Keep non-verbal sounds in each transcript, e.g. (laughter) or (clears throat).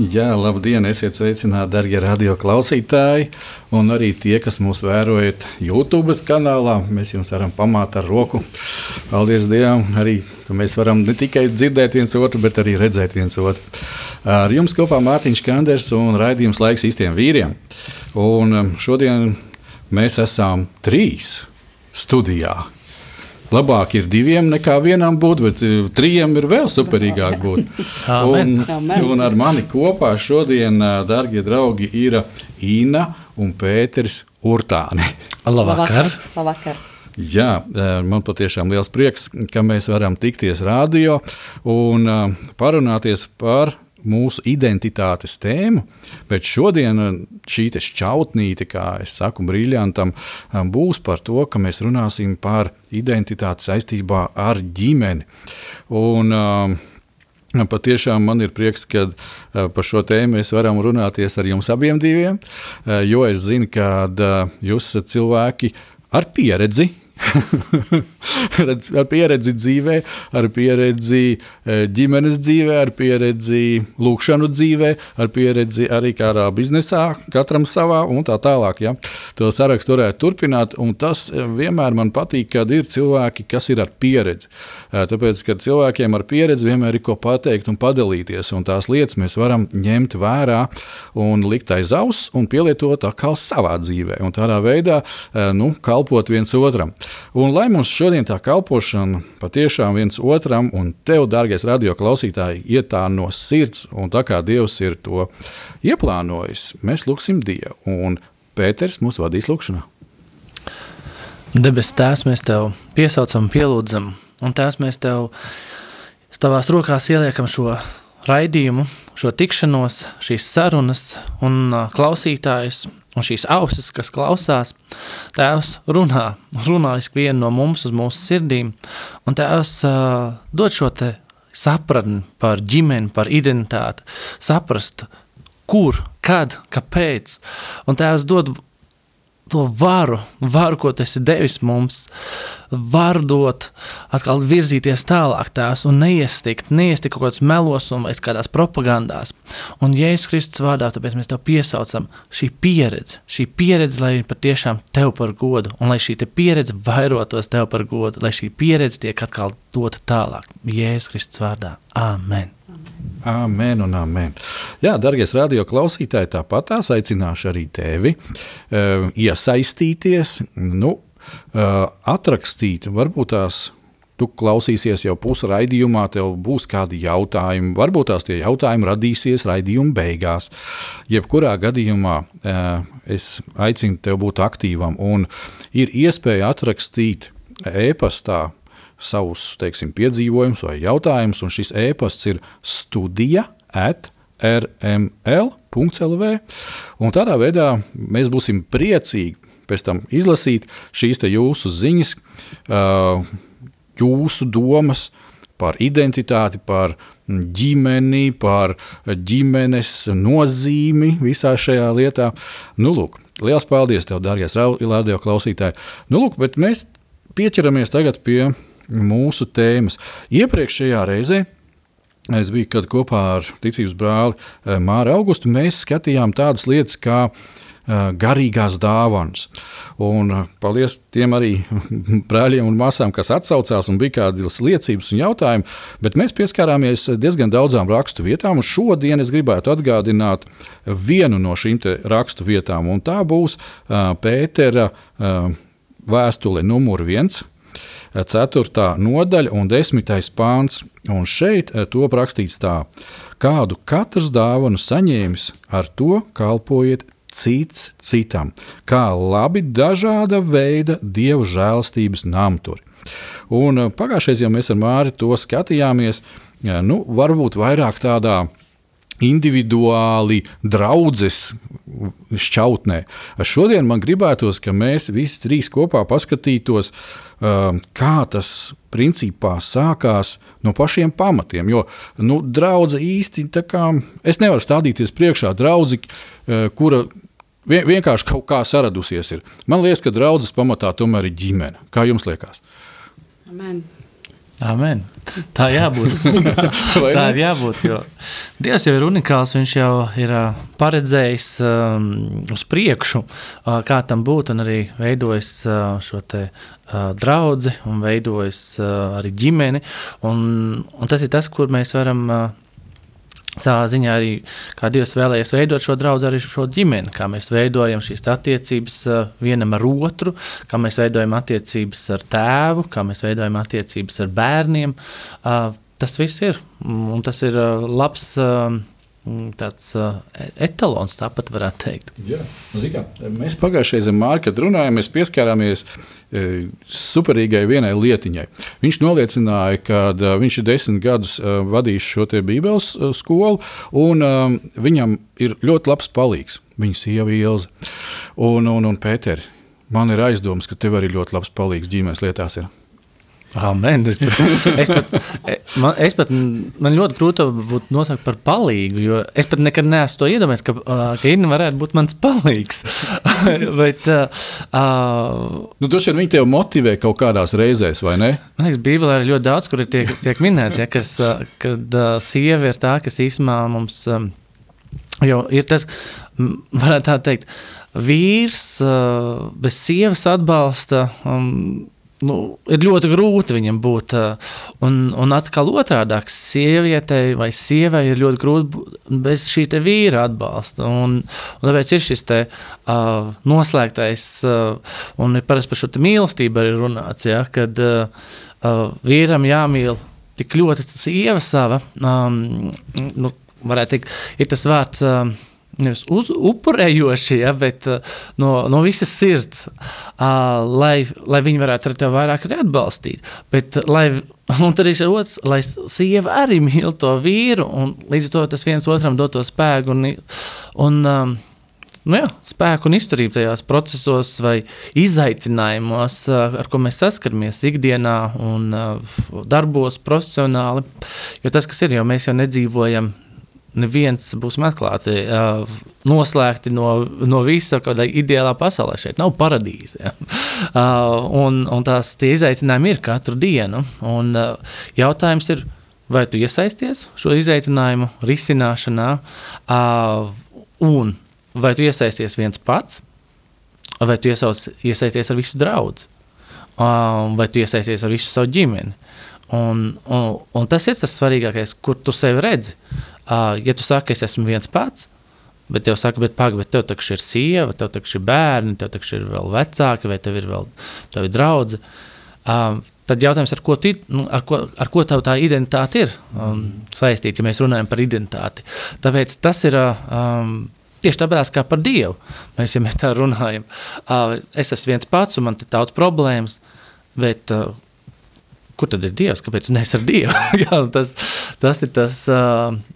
Jā, labdien, esiet sveicināti, darbie radio klausītāji, un arī tie, kas mūs vērojat YouTube kanālā. Mēs jums varam pamāt ar roku. Paldies Dievam, arī mēs varam ne tikai dzirdēt viens otru, bet arī redzēt viens otru. Ar jums kopā Mārtiņš Kanders un raidījums laiks īstiem vīriem. Un um, šodien mēs esam trīs studijā. Labāk ir diviem nekā vienam būt, bet uh, trijiem ir vēl superīgāk būt. (laughs) un, un ar mani kopā šodien, uh, darbie draugi, ir Inna un Pēters Urtāni. (laughs) Labvakar! Labvakar. Jā, uh, man patiešām liels prieks, ka mēs varam tikties radio un parunāties par mūsu identitātes tēmu, bet šodien eh, šī šķautnīte, kā es saku, briljantam, eh, būs par to, ka mēs runāsim par identitāti saistībā ar ģimeni. Un, uh, Patiešām man ir prieks, ka par šo tēmu mēs varam runāties ar jums abiem, diviem, jo es zinu, ka jūs esat cilvēki ar pieredzi, (laughs) ar pieredzi dzīvē, ar pieredzi e, ģimenes dzīvē, ar pieredzi lūkšanu dzīvē, ar pieredzi arī kādā biznesā, katram savā un tā tālāk. Ja. To sarakstu varētu turpināt, un tas e, vienmēr man patīk, kad ir cilvēki, kas ir ar pieredzi. E, tāpēc, kad cilvēkiem ar pieredzi vienmēr ir ko pateikt un padalīties, un tās lietas mēs varam ņemt vērā un likt aiz auss un pielietot atkal savā dzīvē, un tādā veidā nu, kalpot viens otram. Un lai mums šodien tā kalpošana patiešām viens otram un tev, dārgais radio klausītāji, iet tā no sirds, un tā kā Dievs ir to ieplānojis, mēs lūgsim Dievu. Un Pēters mūs vadīs lūgšanā. Debes Tēvs, mēs Tev piesaucam, pielūdzam, un Tēvs, mēs Tev tavās rokās ieliekam šo raidījumu, šo tikšanos, šīs sarunas un klausītājus, Un šīs ausis, kas klausās, Tēvs runā, runā ikvienu no mums uz mūsu sirdīm, un Tēvs uh, dod šo te sapratni par ģimeni, par identitāti, saprast, kur, kad, kāpēc, un Tēvs dod to varu, varu, ko tu esi devis mums, varu dot, atkal virzīties tālāk tās un neiestikt, neiestikt kaut kādos melos un kādās propagandās. Un Jēzus Kristus vārdā, tāpēc mēs tev piesaucam šī pieredze, šī pieredze, lai patiešām tev par godu, un lai šī pieredze vairotos tev par godu, lai šī pieredze tiek atkal dota tālāk. Jēzus Kristus vārdā. Amen. Amen un amen. Jā, darbie radio klausītāji, tāpat tās aicināšu arī tevi uh, iesaistīties, nu, uh, atrakstīt, varbūt tās. Tu klausīsies jau pusi raidījumā, tev būs kādi jautājumi. Varbūt tās tie jautājumi radīsies raidījuma beigās. Jebkurā gadījumā uh, es aicinu tevi būt aktīvam un ir iespēja atrakstīt e-pastā savus teiksim, piedzīvojumus vai jautājumus, un šis e-pasts ir studija at rml.lv. Tādā veidā mēs būsim priecīgi pēc tam izlasīt šīs jūsu ziņas, jūsu domas par identitāti, par ģimeni, par ģimenes nozīmi visā šajā lietā. Nu, lūk, liels paldies tev, dārgais radio klausītāji. Nu, lūk, bet mēs pieķeramies tagad pie mūsu tēmas. Iepriekšējā reizē es biju kopā ar ticības brāli eh, Māru Augustu. Mēs skatījām tādas lietas kā eh, garīgās dāvanas. Un eh, paldies tiem arī (laughs) brāļiem un māsām, kas atsaucās un bija kādas liecības un jautājumi. Bet mēs pieskārāmies diezgan daudzām rakstu vietām. Šodien es gribētu atgādināt vienu no šīm rakstu vietām, un tā būs Pētera vēstule numur viens 4. nodaļa un 10. pāns. Un šeit to rakstīts tā, kādu katrs dāvanu saņēmis, ar to kalpojiet cits citam, kā labi dažāda veida dievu žēlstības namturi. Un pagājušajā jau mēs ar Māri to skatījāmies, nu, varbūt vairāk tādā individuāli draudzes šķautnē. Šodien man gribētos, ka mēs visi trīs kopā paskatītos, um, kā tas principā sākās no pašiem pamatiem. Jo nu, draudzene īsti tā kā es nevaru stādīties priekšā draugi, uh, kura vienkārši kaut kā saradusies. Ir. Man liekas, ka draudzes pamatā tomēr ir ģimene. Kā jums liekas? Amen. Amen. Tā jābūt. (laughs) tā ir jābūt. Dievs jau ir unikāls. Viņš jau ir paredzējis um, uz priekšu, uh, kā tam būtu, un arī veidojis uh, šo te, uh, draugu, un veidojis uh, arī ģimeni. Un, un tas ir tas, kur mēs varam. Uh, Savā ziņā arī Dievs vēlējies veidot šo draugu, arī šo ģimeni, kā mēs veidojam šīs attiecības vienam ar otru, kā mēs veidojam attiecības ar tēvu, kā mēs veidojam attiecības ar bērniem. Tas viss ir, un tas ir labs tāds uh, etalons, tāpat varētu teikt. Jā, nu, Zikā, mēs pagājušajā Mārķa, kad runājām, mēs pieskārāmies e, superīgai vienai lietiņai. Viņš noliecināja, ka uh, viņš ir desmit gadus uh, vadījis šo Bībeles uh, skolu, un uh, viņam ir ļoti labs palīgs. Viņa sieva Ilze un, un, un Pēteri. Man ir aizdoms, ka tev arī ļoti labs palīgs ģimenes lietās. Ir. Amen. Es pat, es pat, e, man, es pat, man ļoti grūti būtu nosaukt par palīgu, jo es pat nekad neesmu to iedomājies, ka, ka Inna varētu būt mans palīgs. (laughs) Bet, uh, nu, Droši vien viņi tev motivē kaut kādās reizēs, vai ne? Man liekas, Bībelē ir ļoti daudz, kur ir tiek, tiek minēts, ja, kas, kad uh, sieva ir tā, kas īstenībā mums um, jau ir tas, varētu tā teikt, vīrs uh, bez sievas atbalsta. Um, nu, ir ļoti grūti viņam būt. Un, un atkal otrādi - sievietei vai sievai ir ļoti grūti bez šī vīra atbalsta. Un, un tāpēc ir šis te, uh, noslēgtais, uh, un ir parasti par šo mīlestību arī runāts, ja, kad uh, vīram jāmīl tik ļoti sieva sava. Um, nu, varētu teikt, ir tas vārds. Uh, nevis uz, upurējoši, ja, bet uh, no, no visas sirds, lai, lai viņi varētu ar tevi vairāk arī atbalstīt. Bet, lai, (laughs) un tad ir otrs, lai sieva arī mīl to vīru, un līdz ar to tas viens otram dod to spēku un, un um, nu jā, spēku un izturību tajos procesos vai izaicinājumos, ar ko mēs saskaramies ikdienā un darbos profesionāli. Jo tas, kas ir, jo mēs jau nedzīvojam neviens būsim atklāti, uh, noslēgti no, no visa kādā ideālā pasaulē. Šeit nav paradīze. Ja? Uh, un, un tās izaicinājumi ir katru dienu. Un, uh, jautājums ir, vai tu iesaisties šo izaicinājumu risināšanā, uh, un vai tu iesaisties viens pats, vai tu iesauc, iesaisties ar visu draugu, uh, vai tu iesaisties ar visu savu ģimeni. Un, un, un tas ir tas svarīgākais, kur tu sevi redzi. Uh, ja tu saki, es esmu viens pats, bet tev saka, bet pagaidi, bet tev taču ir sieva, tev taču ir bērni, tev taču ir vēl vecāki, vai tev ir vēl tavi draugi. Um, tad jautājums, ar ko, tu, nu, ar ko, ar ko tā identitāte ir um, saistīta, ja mēs runājam par identitāti. Tāpēc tas ir. Um, Tieši tāpēc, kā par Dievu, mēs, ja mēs tā runājam, uh, es esmu viens pats, un man ir daudz problēmas, bet uh, kur tad ir Dievs? Kāpēc neesi ar Dievu? (laughs) jā, tas, tas ir tas,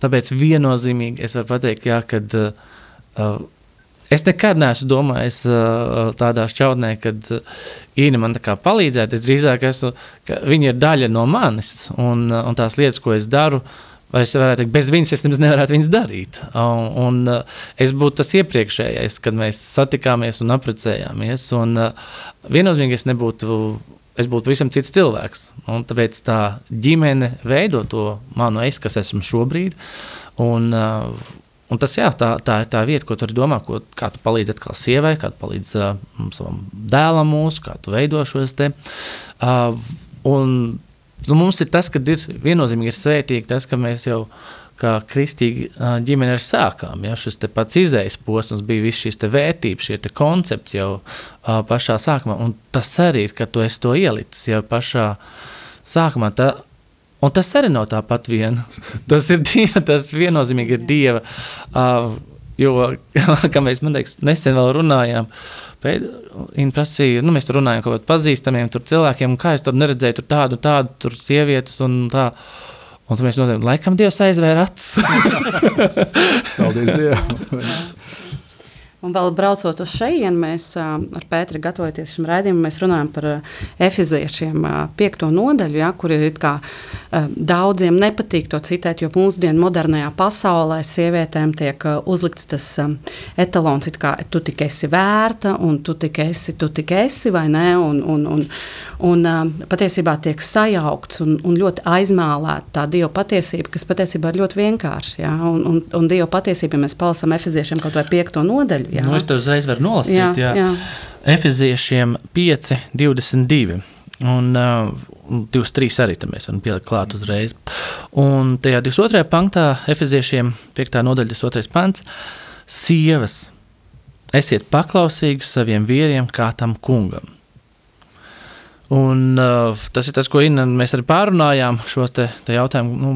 tāpēc viennozīmīgi es varu pateikt, jā, kad es nekad neesmu domājis tādā šķautnē, kad Īna man tā kā palīdzēt, es drīzāk esmu, ka viņa ir daļa no manis un, un tās lietas, ko es daru, vai es varētu teikt, bez viņas es nevarētu viņas darīt. Un, un es būtu tas iepriekšējais, kad mēs satikāmies un apprecējāmies, un viennozīmīgi es nebūtu es būtu pavisam cits cilvēks. Un tāpēc tā ģimene veido to manu es, kas esmu šobrīd. Un, uh, un tas jā, tā, tā ir tā vieta, ko tu domā, ko, kā tu palīdzi atkal sievai, kā tu palīdzi uh, savam dēlam mūsu, kā tu veido šos te. Uh, un, nu, mums ir tas, ka ir viennozīmīgi ir svētīgi tas, ka mēs jau kā kristīga ģimene ar sākām. Ja? Šis pats izējas posms bija viss šīs vērtības, šie koncepti jau uh, pašā sākumā. Un tas arī ir, ka tu esi to ielicis jau pašā sākumā. Tā, un tas arī nav tāpat vien. (laughs) tas ir dieva, tas viennozīmīgi ir dieva. Uh, jo, (laughs) kā mēs liekas, nesen vēl runājām, Viņa prasīja, nu, mēs tur runājam par kaut kādiem pazīstamiem cilvēkiem, kā es tur neredzēju, tur tādu, tādu, tur sievietes un tā. Un mēs domājam, laikam Dievs aizvēra acis. (laughs) Paldies Dievam! (laughs) Un vēl braucot uz šejienu, mēs ar Pēteru gatavoties šim raidījumam, mēs runājam par efeziešiem piekto nodaļu, ja, kur ir kā daudziem nepatīk to citēt, jo mūsdienu modernajā pasaulē sievietēm tiek uzlikts tas etalons, kā tu tik esi vērta un tu tik esi, tu tik esi vai ne, un, un, un, Un, patiesībā tiek sajaukts un, un ļoti aizmēlēta tā dieva patiesība, kas patiesībā ir ļoti vienkārša. Ja? Un, un, un dieva patiesība, ja mēs palasām efeziešiem kaut vai piekto nodaļu. Ja? Nu, es to uzreiz varu nolasīt. Jā, jā. Jā. Efeziešiem 5, 22. Un uh, 23 arī tam mēs varam pielikt klāt uzreiz. Un tajā 22. pantā, Efeziešiem 5. nodaļa, 22. pants, sievas, esiet paklausīgi saviem vīriem kā tam kungam Un, uh, tas ir tas, ko Inna, mēs arī pārunājām šo te, te jautājumu. Nu,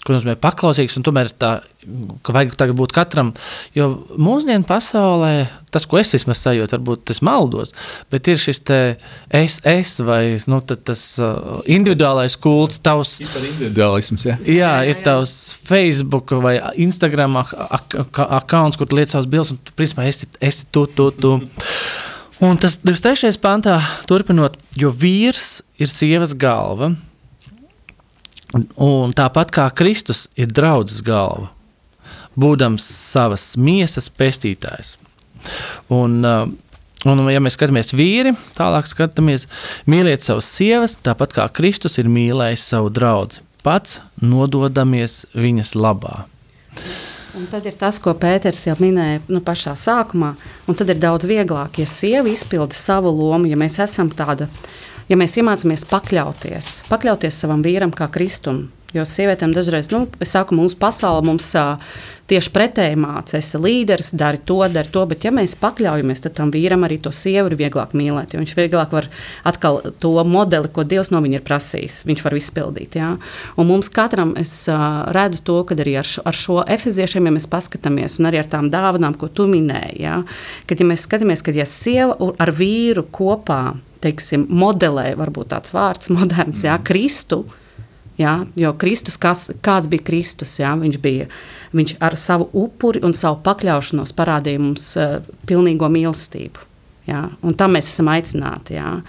Ko nozīmē paklausīgs, un tomēr tā, ka vajag tagad būt katram. Jo mūsdienu pasaulē, tas, ko es vismaz sajūtu, varbūt tas maldos, bet ir šis te es, es vai nu, tas uh, individuālais kults, tavs. Individuālisms, jā. Jā, ir tavs Facebook vai Instagram ak ak ak akkaunts, kur tu liec savus bildes, un tu, principā, esi, esi tu, tu, tu. Un tas 23. pantā, turpinot, jo vīrs ir sievas galva, un tāpat kā Kristus ir draudzes galva, būdams savas miesas pestītājs. Un, uh, un, ja mēs skatāmies vīri, tālāk skatāmies, mīliet savas sievas, tāpat kā Kristus ir mīlējis savu draugu, pats nododamies viņas labā. Un tad ir tas, ko Pēters jau minēja nu, pašā sākumā. Tad ir daudz vieglāk, ja sieva izpilda savu lomu, ja mēs esam tāda, ja mēs iemācāmies pakļauties, pakļauties savam vīram kā kristum. Jo sievietēm dažreiz, nu, es saku, mūsu pasaule mums uh, tieši pretēji māca, esi līderis, dari to, dari to, bet ja mēs pakļaujamies, tad tam vīram arī to sievu ir vieglāk mīlēt, viņš vieglāk var atkal to modeli, ko Dievs no viņa ir prasījis, viņš var izpildīt. Ja? Un mums katram es uh, redzu to, ka arī ar ar šo efeziešiem, ja mēs paskatāmies, un arī ar tām dāvanām, ko tu minēji, ja? kad ja mēs skatāmies, ka ja sieva ar vīru kopā, teiksim, modelē, varbūt tāds vārds (laughs) moderns, ja? Kristu, Ja? Jo Kristus, kas, kāds bija Kristus? Ja? Viņš bija viņš ar savu upuri un savu pakļaušanos parādīja mums uh, pilnīgo mīlestību. Ja? Un tam mēs esam aicināti. Ja?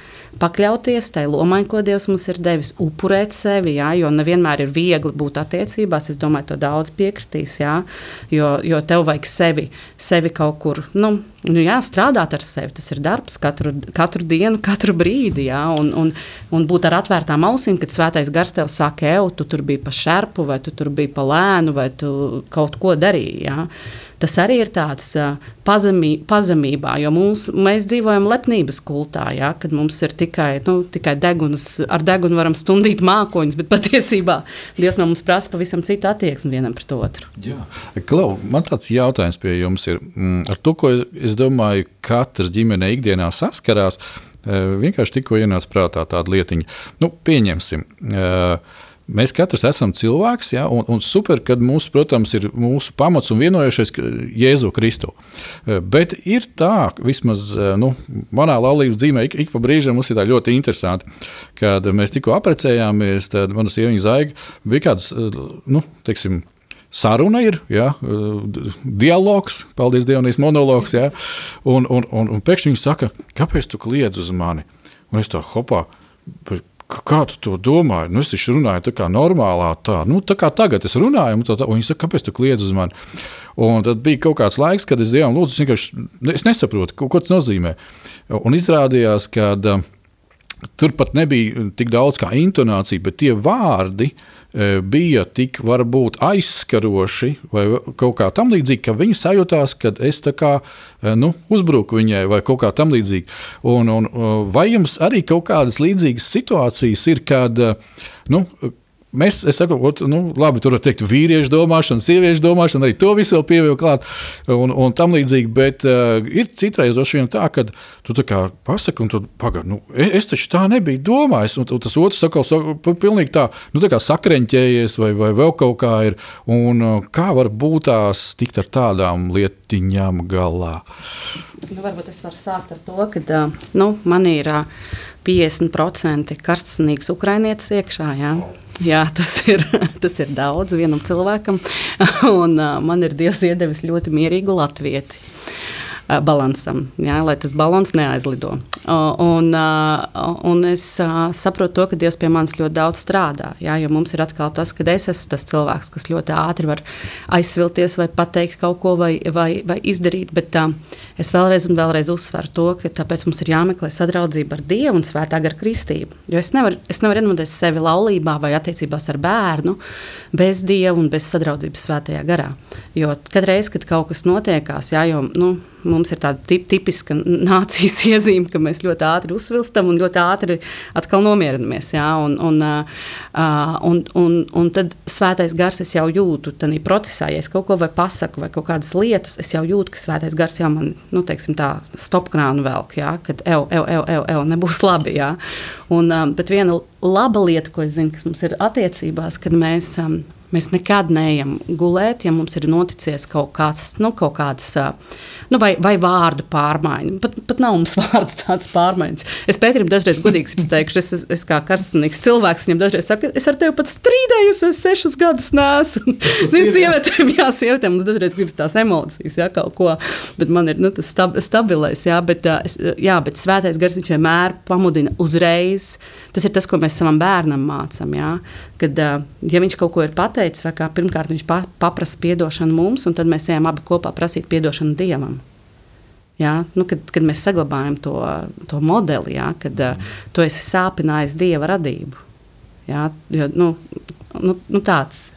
Pakļauties tai lomai, ko Dievs mums ir devis, upurēt sevi. Ja? Jo nevienmēr ir viegli būt attiecībās. Es domāju, to daudz piekritīs. Ja? Jo, jo tev vajag sevi, sevi kaut kur nu, nu, jā, strādāt ar sevi. Tas ir darbs katru, katru dienu, katru brīdi. Ja? Un, un, un būt ar atvērtām ausīm, kad svētais gars tev saka, ej, tu tur biji pa šerpu, vai tu tur biji pa lēnu, vai tu kaut ko darīji. Ja? Tas arī ir tāds pazemī, pazemībā, jo mums, mēs dzīvojam lepnības kultā, ja, kad mums ir tikai, nu, tikai deguns, ar degunu varam stundīt mākoņus, bet patiesībā Dievs no mums prasa pavisam citu attieksmi vienam pret otru. Jā. Klau, man tāds jautājums pie jums ir, mm, ar to, ko es domāju, katrs ģimene ikdienā saskarās, vienkārši tikko ienāca prātā tāda lietiņa. Nu, pieņemsim. Uh, Mēs katrs esam cilvēks, ja, un, un super, ka mums, protams, ir mūsu pamats un vienojušies Jēzu Kristu. Eh, bet ir tā, vismaz eh, nu, manā laulības dzīvē, ik, ik pa brīžam mums ir ļoti interesanti, kad mēs tikko apprecējāmies, tad manas sieviņa zaiga bija kāds, eh, nu, teiksim, saruna ir, ja, dialogs, paldies Dievam, monologs. Ja, un, un, un, un pēkšņi viņi saka, kāpēc tu kliedz uz mani? Un es tā hopā, Kā tu to domāji? Nu, es taču runāju tā kā normālā, tā, nu, tā kā tagad es runāju, un, tā, tā, un viņi saka, kāpēc tu kliedz uz mani? Un tad bija kaut kāds laiks, kad es Dievam lūdzu, es vienkārši es nesaprotu, ko, ko tas nozīmē. Un izrādījās, ka uh, tur pat nebija tik daudz kā intonācija, bet tie vārdi, uh, E, bija tik varbūt aizskaroši vai kaut kā tam līdzīga, ka viņa sajūtās, ka es kā, e, nu, uzbruku viņai vai kaut kā tam līdzīga. Un, un, vai jums arī kaut kādas līdzīgas situācijas ir, kad nu, Mēs, es saku, ot, nu, labi, tur var teikt, vīriešu domāšana, sieviešu domāšana, arī to visu vēl pievilkt klāt, un, un tam līdzīgi. Bet uh, ir citreiz vien tā, ka tu tā kā pasaki, un tu pagaidi, nu, es, es taču tā nebiju domājis, un, un tas otrs saka, saka pilnīgi tā, nu, tā kā sakreņķējies, vai, vai vēl kaut kā ir. Un uh, kā var būt tās tikt ar tādām lietiņām galā? Nu, varbūt es varu sākt ar to, ka nu, man ir uh, 50% karstasnīgs ukrainietis iekšā. Jā. Jā, tas ir, (laughs) tas ir daudz vienam cilvēkam. (laughs) Un, uh, man ir Dievs iedevis ļoti mierīgu latvieti uh, balansam, jā, lai tas balans neaizlido. Un, un es saprotu to, ka Dievs pie manis ļoti daudz strādā. Jā, jo mums ir atkal tas, ka es esmu tas cilvēks, kas ļoti ātri var aizsvilties vai pateikt kaut ko vai, vai, vai izdarīt. Bet es vēlreiz un vēlreiz uzsveru to, ka tāpēc mums ir jāmeklē sadraudzība ar Dievu un svētā gara kristību. Jo es nevaru, es nevaru iedomāties sevi laulībā vai attiecībās ar bērnu bez Dieva un bez sadraudzības svētajā garā. Jo katru reizi, kad kaut kas notiekās, jā, jo, nu, mums ir tāda tip, tipiska nācijas (laughs) iezīme, ka mēs ļoti ātri uzsvilstam un ļoti ātri atkal nomierinamies. Jā, un, un, uh, un, un, un tad svētais gars es jau jūtu tajā procesā, ja es kaut ko vai pasaku, vai kaut kādas lietas, es jau jūtu, ka svētais gars jau man, nu, teiksim, tā stopkrānu velk, jā, kad ev, ev, ev, ev, ev nebūs labi. Jā. Un, um, bet viena laba lieta, ko es zinu, kas mums ir attiecībās, kad mēs. Um, Mēs nekad neejam gulēt, ja mums ir noticies kaut kāds, nu, kaut kāds nu, vai, vai vārdu pārmaiņa. Pat, pat nav mums (laughs) vārdu tādas pārmaiņas. Es Pēterim dažreiz godīgi teikšu, es, es, es kā karstsnīgs cilvēks viņam dažreiz saku, es ar tevi pat strīdējos, es sešus gadus nesu. Sievietēm, jā, sievietēm mums dažreiz gribas tās emocijas, jā, kaut ko, bet man ir nu, tas stab, stabilais, jā, bet, jā, bet svētais gars viņš vienmēr pamudina uzreiz. Tas ir tas, ko mēs savam bērnam mācām. Ja? Kad ja viņš kaut ko ir pateicis, vai kā pirmkārt viņš pa, paprasa atdošanu mums, un tad mēs ejam abi kopā prasīt atdošanu Dievam. Ja? Nu, kad, kad mēs saglabājam to, to modeli, ja? kad uh, tu esi sāpinājis Dieva radību. Ja? Jo, nu, nu, nu tāds.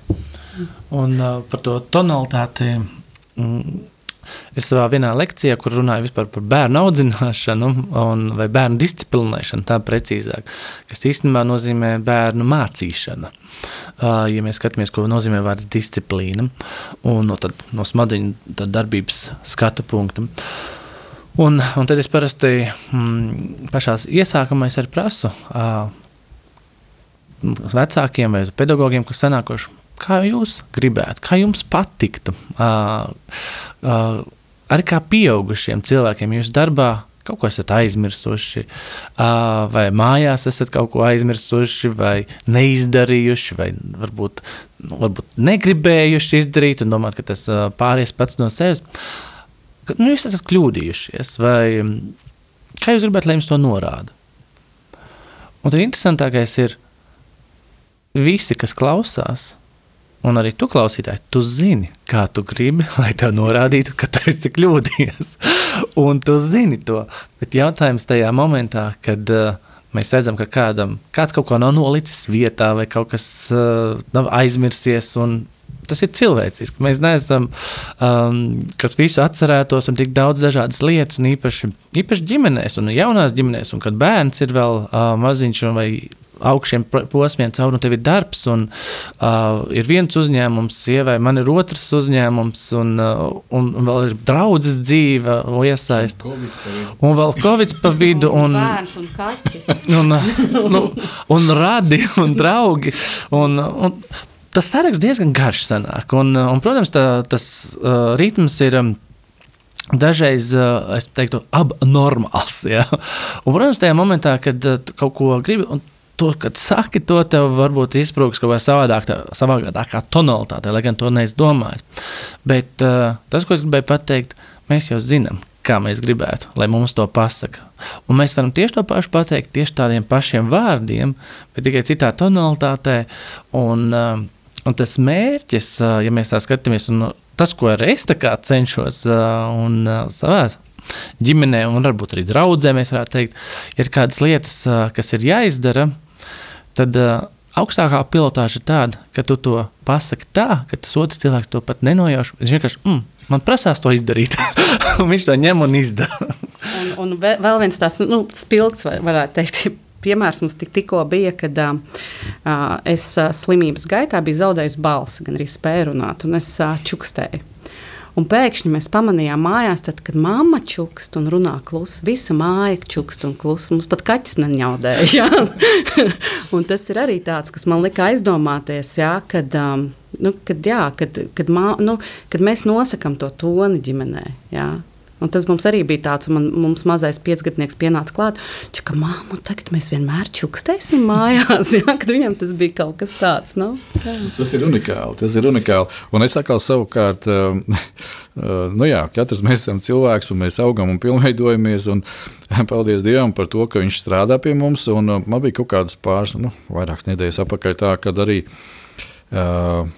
Un uh, par to tonalitāti. Mm, Es savā vienā lekcijā, kur runāju par bērnu audzināšanu un, vai bērnu disciplinēšanu, tā precīzāk, kas īstenībā nozīmē bērnu mācīšanu. Uh, ja mēs skatāmies, ko nozīmē vārds disciplīna, un no, tad, no smadzeņu darbības skatu punkta. Un, un tad es parasti mm, pašā iesākumā prasu uh, vecākiem vai pedagogiem, kas sanākuši kā jūs gribētu, kā jums patiktu. Uh, uh, arī kā pieaugušiem cilvēkiem, jūs darbā kaut ko esat aizmirsuši, uh, vai mājās esat kaut ko aizmirsuši, vai neizdarījuši, vai varbūt, nu, varbūt negribējuši izdarīt, un domāt, ka tas uh, pāries pats no sevis. Nu, jūs esat kļūdījušies, vai kā jūs gribētu, lai jums to norāda? Un tad interesantākais ir visi, kas klausās, Un arī tu, klausītāji, tu zini, kā tu gribi, lai tev norādītu, ka tu esi kļūdījies. (laughs) un tu zini to. Bet jautājums tajā momentā, kad uh, mēs redzam, ka kādam kāds kaut ko nav nolicis vietā, vai kaut kas uh, nav aizmirsies, un tas ir cilvēciski. Mēs neesam, um, kas visu atcerētos, un tik daudz dažādas lietas, un īpaši, īpaši ģimenēs, un jaunās ģimenēs, un kad bērns ir vēl uh, maziņš vai augšiem posmiem cauri, un tev ir darbs, un uh, ir viens uzņēmums, sievai, man ir otrs uzņēmums, un, uh, un, vēl ir draudzes dzīve, iesaist. Un vēl Covid pa vidu. Un, un bērns un kaķis. (laughs) Un, nu, un radi un draugi. Un, un, tas saraksts diezgan garš sanāk. Un, un, protams, tā, tas uh, ritms ir. Um, Dažreiz es teiktu, abnormāls. Ja? Un, protams, tajā momentā, kad kaut ko gribi, un to, kad saki to, tev varbūt izsprūgs kaut kā savādāk, tā, savādākā tonalitātē, lai gan to neesi domājis. Bet uh, tas, ko es gribēju pateikt, mēs jau zinām, kā mēs gribētu, lai mums to pasaka. Un mēs varam tieši to pašu pateikt, tieši tādiem pašiem vārdiem, bet tikai citā tonalitātē. Un, uh, un tas mērķis, uh, ja mēs tā skatāmies, un tas, ko arī es cenšos uh, un uh, savā ģimenē, un varbūt arī draudzē, mēs varētu teikt, ir kādas lietas, uh, kas ir jāizdara tad uh, augstākā pilotāža ir tāda, ka tu to pasaki tā, ka tas otrs cilvēks to pat nenojauš. Viņš vienkārši, mm, man prasās to izdarīt, (laughs) viņš to ņem un izdara. un, un vēl viens tāds nu, spilgts, varētu teikt, piemērs mums tik, tikko bija, kad uh, es uh, slimības gaitā biju zaudējusi balsi, gan arī spēju runāt, un es uh, čukstēju. Un pēkšņi mēs pamanījām mājās, tad, kad mamma čukst un runā klusi, visa māja čukst un klusi. Mums pat kaķis neņaudēja. (laughs) tas ir arī tāds, kas man lika aizdomāties, jā, kad, um, nu, kad, jā, kad, kad, mā, nu, kad mēs nosakām to toni ģimenē. Jā. Un tas mums arī bija tāds, un mums mazais piecgadnieks pienāca klāt, ka māmu tagad mēs vienmēr čukstēsim mājās, (laughs) jā, kad viņam tas bija kaut kas tāds. Nu, jā. tas ir unikāli, tas ir unikāli. Un es atkal savukārt, (laughs) nu jā, katrs mēs esam cilvēks, un mēs augam un pilnveidojamies, un (laughs) paldies Dievam par to, ka viņš strādā pie mums, un man bija kaut kādas pāris, nu, vairākas nedēļas apakaļ tā, kad arī uh,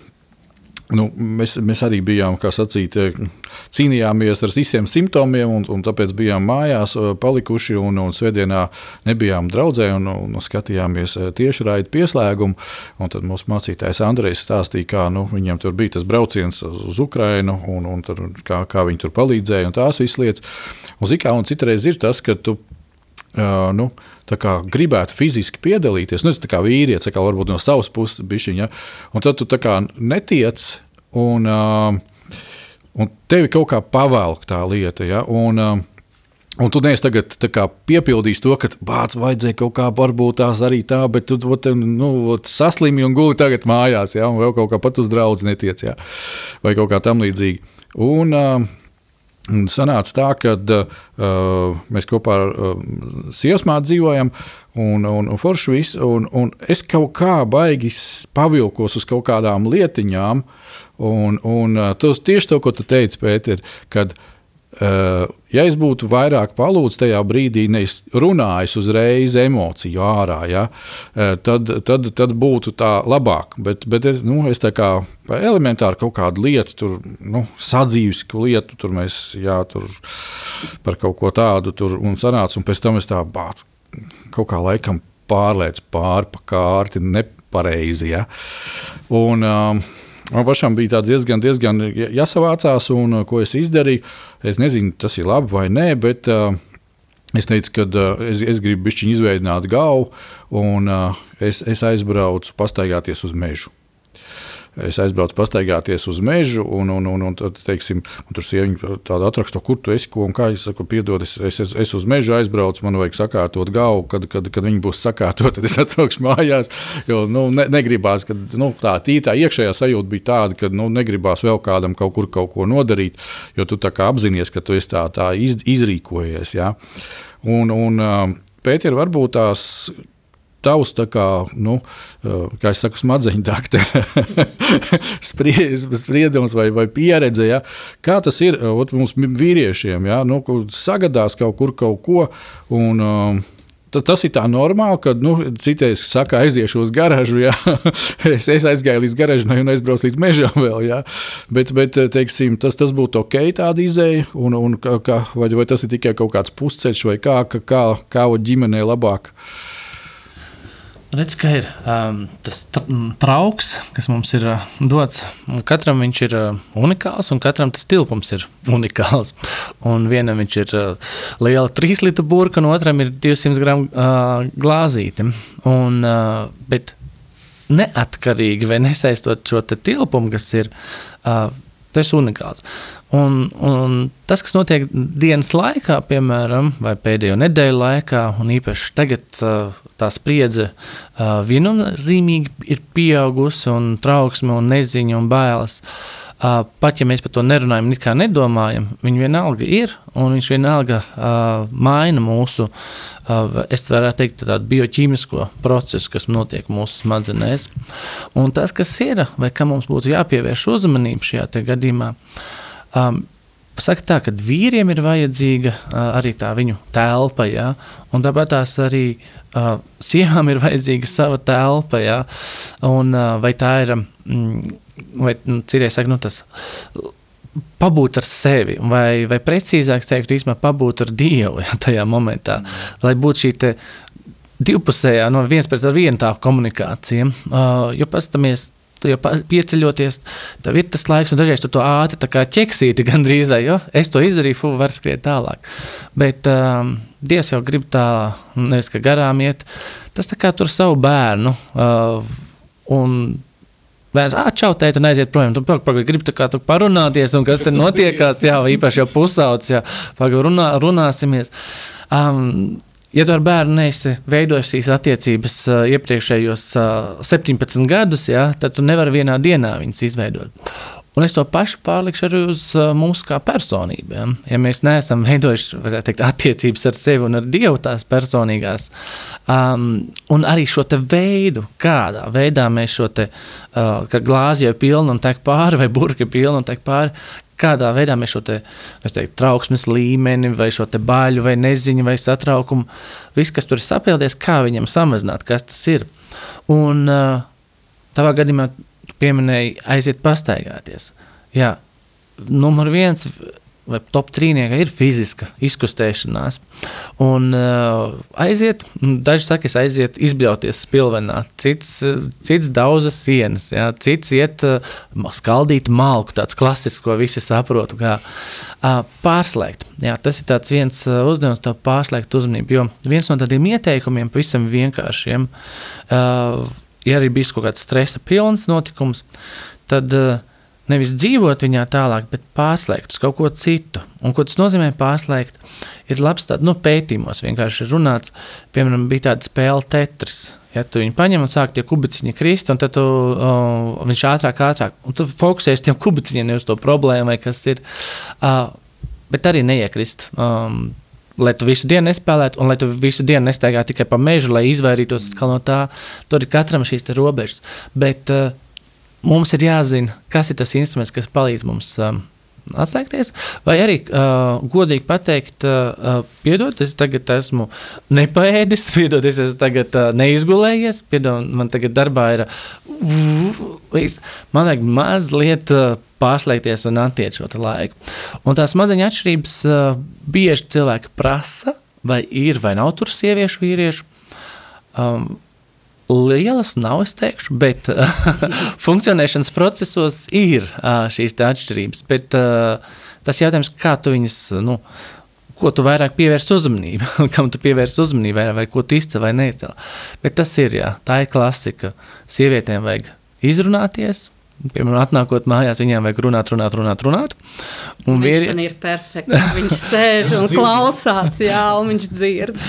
Nu, mēs, mēs arī bijām, kā sacīt, eh, cīnījāmies ar visiem simptomiem, un, un tāpēc bijām mājās eh, palikuši. Un, un svētdienā nebijām draudzē, un, un skatījāmies eh, tieši raidījumu pieslēgumu. Tad mūsu mācītājs Andrejs stāstīja, kā nu, viņiem tur bija tas brauciens uz Ukrajinu, un, un tur, kā, kā viņi tur palīdzēja, un tās visas lietas. Un, zikā, un citreiz ir tas, ka tu. Uh, nu, gribētu fiziski piedalīties. Nu, tas ir vīrietis, kā varbūt no savas puses bišķiņa, ja? un tad tu netiec, un, uh, un tevi kaut kā pavelk tā lieta. Ja? Un, uh, Un tu neesi tagad piepildījis to, ka bācis vajadzēja kaut kā, varbūt tās arī tā, bet tu ot, nu, ot, saslimi un guli tagad mājās, ja, un vēl kaut kā pat uz draugu netiec, ja, vai kaut kā tam līdzīga. Un, uh, sanāca tā, ka uh, mēs kopā ar uh, sievasmāti dzīvojam, un, un, un forši viss, un, un es kaut kā baigi pavilkos uz kaut kādām lietiņām, un, un uh, tas tieši to, ko tu teici, Pēter, kad Uh, ja es būtu vairāk palūdzis tajā brīdī, nevis runājis uzreiz emociju ārā, ja, uh, tad, tad, tad būtu tā labāk. Bet, bet es, nu, es tā kā elementāri kaut kādu lietu, tur, nu, sadzīvisku lietu, tur mēs jā, tur par kaut ko tādu tur un sanāca, un pēc tam es tā bācu kaut kā laikam pārlēc pāri pa kārti nepareizi. Ja. Un, uh, Man pašam bija diezgan, diezgan jāsavācās, un ko es izdarīju. Es nezinu, tas ir labi vai nē, bet uh, es teicu, ka uh, es, es gribu izveidot galvu, un uh, es, es aizbraucu pastaigāties uz mežu. Es aizbraucu pastaigāties uz mežu, un, un, un, un, teiksim, un tur sieviete tādu atrakstu, kur tu esi, ko un kā es saku, piedod, es, es, es uz mežu aizbraucu, man vajag sakārtot galvu, kad, kad, kad viņi būs sakārtot, tad es (laughs) atbraukšu mājās, jo nu, ne, negribās, ka nu, tā tītā iekšējā sajūta bija tāda, ka nu, negribās vēl kādam kaut kur kaut ko nodarīt, jo tu tā kā apzinājies, ka tu esi tā, tā iz, izrīkojies. Ja? Un, un, Pēter, varbūt tās tavs, kā, nu, kā es saku, smadzeņu dakte, (laughs) spriedums vai, vai pieredze. Ja? Kā tas ir ot, mums vīriešiem, ja? nu, sagadās kaut kur kaut ko. Un, Tas ir tā normāli, ka nu, citreiz saka, aiziešu uz garažu. Ja? (laughs) es, es aizgāju līdz garažai un aizbraucu līdz mežam vēl. Ja? Bet, bet teiksim, tas, tas būtu ok, tāda izēja. Un, un, kā, vai, vai tas ir tikai kaut kāds pusceļš, vai kā, kā, kā, kā ģimenei labāk? Uh, Redz, ka ir um, tas trauks, kas mums ir uh, dots. Katram viņš ir uh, unikāls, un katram tas tilpums ir (laughs) unikāls. Un vienam viņš ir uh, liela 3 litru burka, un otram ir 200 gramu uh, glāzīte. Un, uh, bet neatkarīgi vai nesaistot šo tilpumu, kas ir, uh, tas ir unikāls. Un, un tas, kas notiek dienas laikā, piemēram, vai pēdējo nedēļu laikā, un īpaši tagad tā spriedze viennozīmīgi ir pieaugusi, un trauksme, un neziņa un bailes. Pat ja mēs par to nerunājam, nekā nedomājam, viņi vienalga ir, un viņš vienalga uh, maina mūsu, uh, es varētu teikt, tādu bioķīmisko procesu, kas notiek mūsu smadzenēs. Un tas, kas ir, vai kam mums būtu jāpievērš uzmanība šajā gadījumā, uh, Um, Saka tā, ka vīriem ir vajadzīga arī tā viņu telpa, ja? un tāpat tās arī uh, sievām ir vajadzīga sava telpa. Ja? Un, uh, vai tā ir, mm, vai nu, citreiz saka, nu, tas pabūt ar sevi, vai, vai precīzāk teikt, īstenībā pabūt ar Dievu ja, tajā momentā, mm. lai būtu šī divpusējā, no viens pret vienu tā komunikācija. Uh, jo pastamies Tu jau pieceļoties, tev ir tas laiks, un dažreiz tu to ātri ķeksīti (laughs) gandrīz, jo es to izdarīju, fu, var skriet tālāk. Bet um, Dievs jau grib tā, nevis ka garām iet, tas tā kā tur savu bērnu. Uh, un Bērns, čau, teikt, un aiziet prom. Tu pagaidi, gribi tā kā tu parunāties, un kas, kas tur notiekās, jā, īpaši jau pusauts, jā, pagaidi, runā, runāsimies. Um, Ja tu ar bērnu neesi veidojis šīs attiecības uh, iepriekšējos uh, 17 gadus, ja, tad tu nevari vienā dienā viņas izveidot. Un es to pašu pārlikšu arī uz uh, mūsu kā personībām. Ja? mēs neesam veidojuši teikt, attiecības ar sevi un ar Dievu tās personīgās, um, un arī šo veidu, kādā veidā mēs šo te, uh, glāzi jau pilnu un tek pāri, vai burka pilnu un tek pāri, kādā veidā mēs šo te, teiktu, trauksmes līmeni, vai šo baļu, vai neziņu, vai satraukumu, viss, kas tur ir sapildies, kā viņam samazināt, kas tas ir. Un tavā gadījumā pieminēja aiziet pastaigāties. Jā, numur viens vai top trīniekā ir fiziska izkustēšanās. Un uh, aiziet, daži saka, es aiziet izbļauties spilvenā, cits, cits dauza sienas, jā, cits iet uh, skaldīt malku, tāds klasisks, ko visi saprotu, kā uh, pārslēgt. Jā, tas ir tāds viens uh, uzdevums, to pārslēgt uzmanību, jo viens no tādiem ieteikumiem pavisam vienkāršiem, uh, ja arī bijis kaut kāds stresa pilns notikums, tad uh, nevis dzīvot viņā tālāk, bet pārslēgt uz kaut ko citu. Un, ko tas nozīmē pārslēgt? Ir labs tāds nu, pētījumos, vienkārši runāts, piemēram, bija tāda spēle Tetris. Ja tu viņu paņem un sāk tie kubiciņi krist, un tad tu, uh, viņš ātrāk, ātrāk, un tu fokusējies tiem kubiciņiem, nevis to problēmu, kas ir. Uh, bet arī neiekrist. Um, lai tu visu dienu nespēlētu, un lai tu visu dienu nestaigā tikai pa mežu, lai izvairītos no tā. Tur ir katram šīs robežas. Bet uh, mums ir jāzina, kas ir tas instruments, kas palīdz mums. Um, Atslēgties, vai arī uh, godīgi pateikt, uh, piedod, es tagad esmu nepaēdis, (laughs) piedod, es esmu tagad uh, neizgulējies, piedod, man tagad darbā ir. Man vajag mazliet uh, pārslēgties un attiekt šo laiku. Un tās maziņas atšķirības uh, bieži cilvēki prasa, vai ir vai nav tur sieviešu, vīriešu. Um, Lielas nav, es teikšu, bet uh, (laughs) funkcionēšanas procesos ir uh, šīs atšķirības. Bet uh, tas jautājums, kā tu viņus, nu, ko tu vairāk pievērsi uzmanību, (laughs) kam tu pievērsi uzmanību, vai, vai ko tu izcēli vai neizcēli. Bet tas ir, jā, tā ir klasika. Sievietēm vajag izrunāties, Piemēram, atnākot mājās, viņām vajag runāt, runāt, runāt. runāt. Un viņš vieri... ir perfekts. Viņš sēž un klausās, jā, un viņš dzird.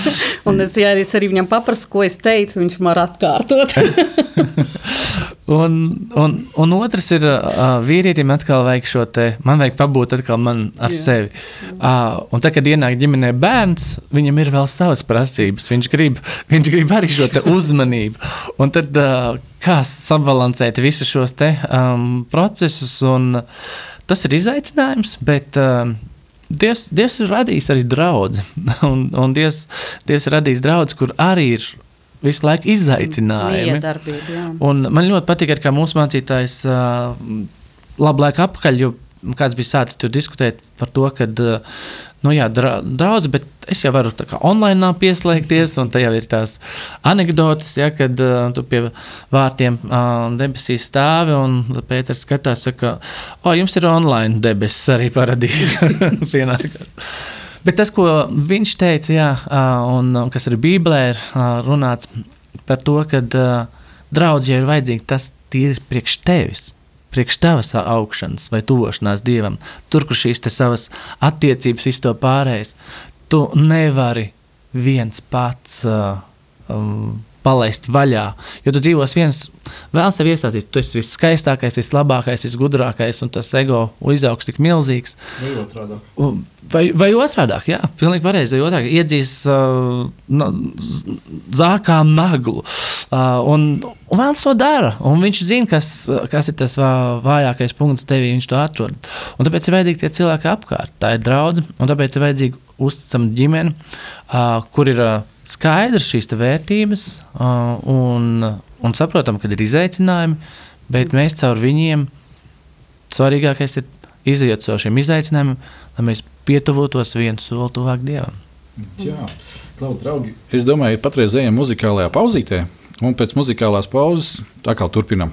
Un es, ja es arī viņam paprasu, ko es teicu, viņš man atkārtot. (laughs) un, un, un otrs ir, uh, vīrietim atkal vajag šo te, man vajag pabūt atkal man ar jā. sevi. Uh, un tad, kad ienāk ģimenē bērns, viņam ir vēl savas prasības. Viņš grib, (laughs) viņš grib arī šo uzmanību. Un tad, uh, kā sabalansēt visus šos te, um, procesus. Tas ir izaicinājums, bet um, Dievs, Dievs ir radījis arī draugu. (laughs) Un, un Dievs, Dievs ir radījis draugu, kur arī ir visu laiku izaicinājumi. Un man ļoti patīk, ka mūsu mācītājs uh, labu laiku apakaļ, jo kāds bija sācis tur diskutēt par to, ka, nu, jā, draudz, bet es jau varu kā, online pieslēgties, un jau ir tās anekdotas, ja, kad uh, tu pie vārtiem uh, debesīs stāvi, un Pēters skatās, ka, o, jums ir online debesis arī paradīze (laughs) pienākās. Bet tas, ko viņš teica, jā, un kas ir Bībelē, ir runāts par to, ka draudz jau ir vajadzīgi tas tīri priekš tevis priekš tavas augšanas vai tuvošanās dievam, tur, kur šīs savas attiecības izto pārējais, tu nevari viens pats uh, um, palaist vaļā. Jo tu dzīvos viens, vēl sev iesaistīt, tu esi viskaistākais, vislabākais, visgudrākais, un tas ego izaugs tik milzīgs. Vai? Vai, vai otrādi, jā, pilnīgi pareizi. Otrādi iedzīs uh, zārkā naglu. Uh, un, un vēlams to dara. Un viņš zina, kas, kas ir tas vājākais punkts tevī, viņš to atrod. Un tāpēc ir vajadzīgi tie cilvēki apkārt. Tā ir draudzība, un tāpēc ir vajadzīga uzticama ģimene, uh, kur ir. Uh, skaidrs šīs vērtības uh, un, un saprotam, ka ir izaicinājumi, bet mēs caur viņiem svarīgākais ir iziet caur šiem izaicinājumiem, lai mēs pietuvotos viens soli tuvāk Dievam. Jā, Klau, draugi, es domāju, patreiz ejam muzikālajā pauzītē, un pēc muzikālās pauzes tā kā turpinam.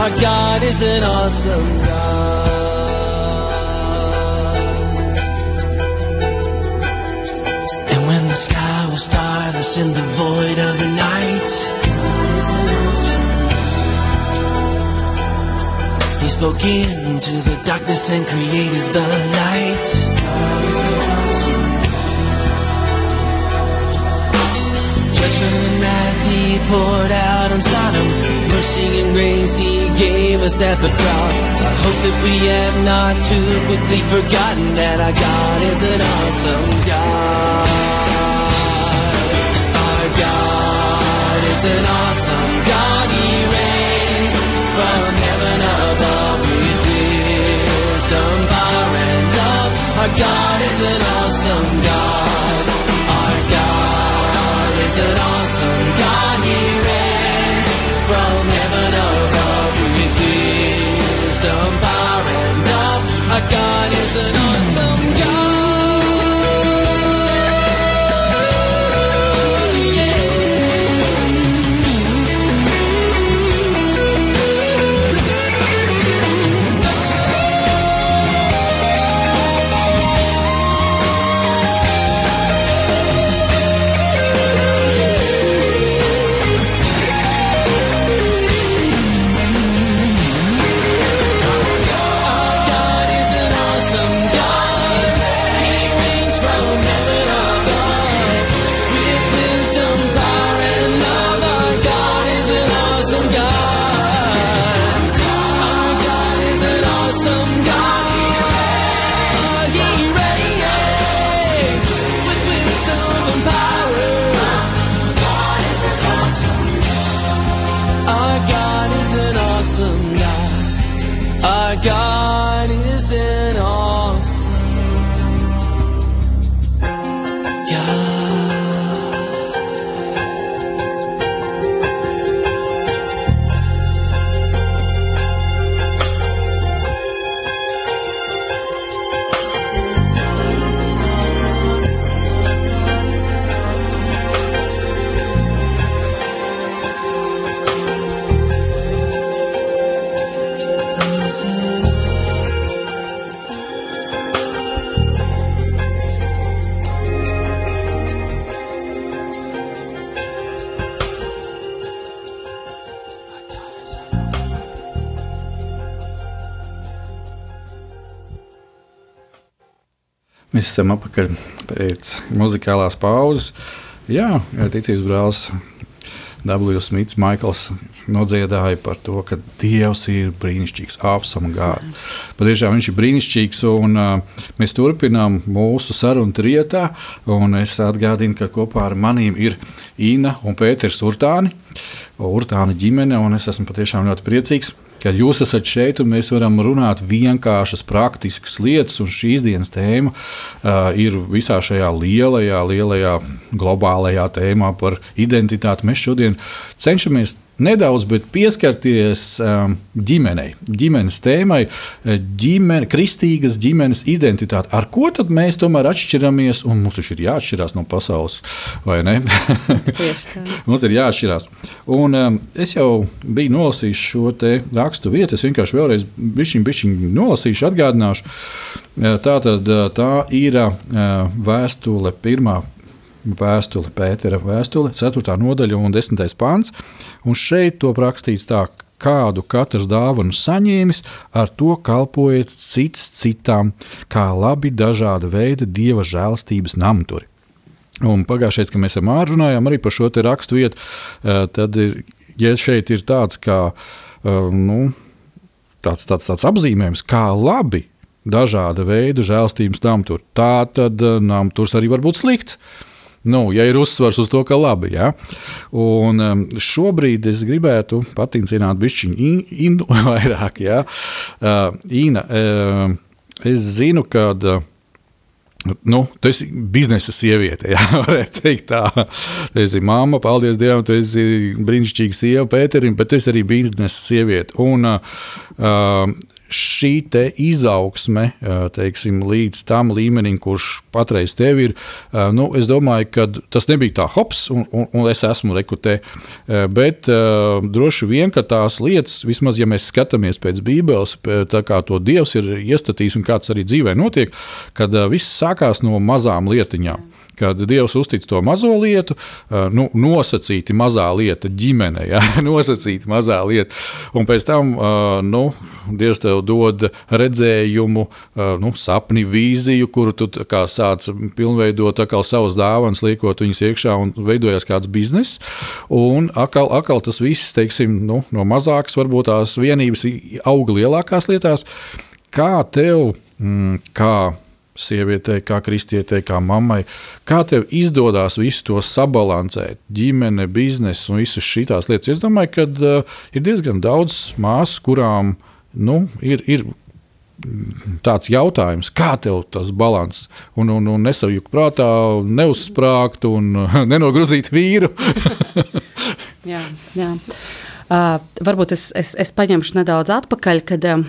Our God is an awesome God. And when the sky was starless in the void of the night, He spoke into the darkness and created the light. Judgment and wrath He poured out on Sodom. And grace He gave us at the cross. I hope that we have not too quickly forgotten that our God is an awesome God. Our God is an awesome God. He reigns from heaven above with wisdom, power, and love. Our God is an awesome God. Our God is an awesome God. He Mēs esam atpakaļ pēc muzikālās pauzes. Jā, ticības brālis W. Smits, Maikls nodziedāja par to, ka Dievs ir brīnišķīgs, awesome God. Patiešām viņš ir brīnišķīgs, un uh, mēs turpinām mūsu sarunu trietā. Es atgādinu, ka kopā ar maniem ir Inna un Pēters Urtāni, Urtāna ģimene, un es esmu patiešām ļoti priecīgs ka jūs esat šeit un mēs varam runāt vienkāršas, praktiskas lietas. Šīs dienas tēma uh, ir visā šajā lielajā, lielajā globālajā tēmā par identitāti. Mēs šodien cenšamies nedaudz pieskarties um, ģimenei, ģimenes tēmai, ģimene, kristīgas ģimenes identitāte. Ar ko tad mēs tomēr atšķiramies? Un mums taču ir jāatšķirās no pasaules, vai ne? (laughs) mums ir jāatšķirās. Un, um, es jau biju nolasījis šo rakstu vietu, es vienkārši vēlreiz bišķiņ, bišķiņ nolasīšu, atgādināšu. Tā, tad, tā ir vēstule pirmā vēstule, Pētera vēstule, 4. nodaļa un 10. pāns. Un šeit to rakstīts tā, kādu katrs dāvanu saņēmis, ar to kalpojiet cits citam, kā labi dažāda veida dieva žēlstības namturi. Un pagājušajā, kad mēs ar Māru runājām arī par šo rakstu vietu, tad ir, ja šeit ir tāds, kā, nu, tāds, tāds, tāds apzīmējums, kā labi dažāda veida žēlstības namturi, tā tad namturs arī var būt slikts. Nu, ja ir uzsvars uz to, ka labi. Ja? Un um, šobrīd es gribētu patincināt bišķiņu Inu (laughs) vairāk. Ja? Uh, Ina, uh, es zinu, ka. Uh, Nu, tu esi biznesa sieviete, (laughs) jā, varētu teikt tā. Tu esi mamma, paldies Dievam, tu esi brīnišķīga sieva Pēterim, bet tu esi arī biznesa sieviete. Un, uh, šī izaugsme teiksim, līdz tam līmenim, kurš patreiz tev ir, nu, es domāju, ka tas nebija tā hops, un, un, un es esmu rekrutē. Bet droši vien, ka tās lietas, vismaz ja mēs skatāmies pēc Bībeles, tā kā to Dievs ir iestatījis un kāds arī dzīvē notiek, kad viss sākās no mazām lietiņām kad Dievs uztic to mazo lietu, nu, nosacīti mazā lieta ģimene, ja? (laughs) nosacīti mazā lieta. Un pēc tam nu, Dievs tev dod redzējumu, nu, sapni, vīziju, kuru tu sāc pilnveidot savas dāvanas, liekot viņas iekšā un veidojas kāds bizness. Un atkal, atkal tas viss, teiksim, nu, no mazākas, varbūt tās vienības auga lielākās lietās. Kā tev, mm, kā sievietei, kā kristietei, kā mammai. Kā tev izdodas visu to sabalansēt, ģimene, biznesa un visas šīs lietas? Es domāju, ka uh, ir diezgan daudz māsu, kurām nu, ir. ir Tāds jautājums, kā tev tas līdzsvars, un, un, un nesajūgt prātā, neuzsprāgt un (laughs) nenogrozīt vīru. (laughs) jā, jā. Uh, varbūt es, es, es paņemšu nedaudz atpakaļ, kad uh,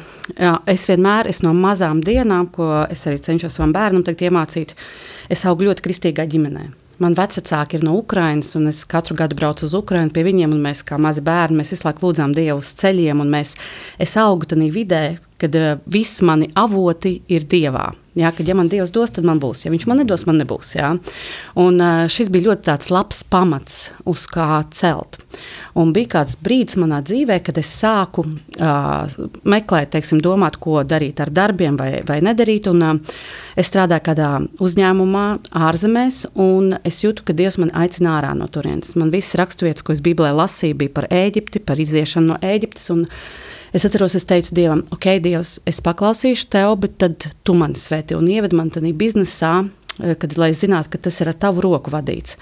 es vienmēr es no mazām dienām, ko es arī cenšos savam bērnam iemācīt, es augu ļoti kristīgā ģimenē. Man vecāki ir no Ukrainas, un es katru gadu braucu uz Ukrajinu pie viņiem. Mēs, kā mazi bērni, mēs visu laiku lūdzām Dievu uz ceļiem. Mēs, es augu tajā vidē, kad uh, visi mani avoti ir Dievā. Jā, kad ja man Dievs dos, tad man būs. Ja viņš man nedos, man nebūs. Jā. Un, uh, šis bija ļoti labs pamats, uz kā celt. Un bija kāds brīdis manā dzīvē, kad es sāku uh, meklēt, teiksim, domāt, ko darīt ar darbiem vai, vai nedarīt. Un, uh, es strādāju kādā uzņēmumā ārzemēs, un es jūtu, ka Dievs man aicina ārā no turienes. Man viss raksturvietas, ko es Bībelē lasīju, bija par Ēģipti, par iziešanu no Ēģiptes. Es atceros, es teicu Dievam, ok, Dievs, es paklausīšu tev, bet tad tu mani svētī un ieved man tādā biznesā, eh, kad, lai zinātu, ka tas ir ar tavu roku vadīts.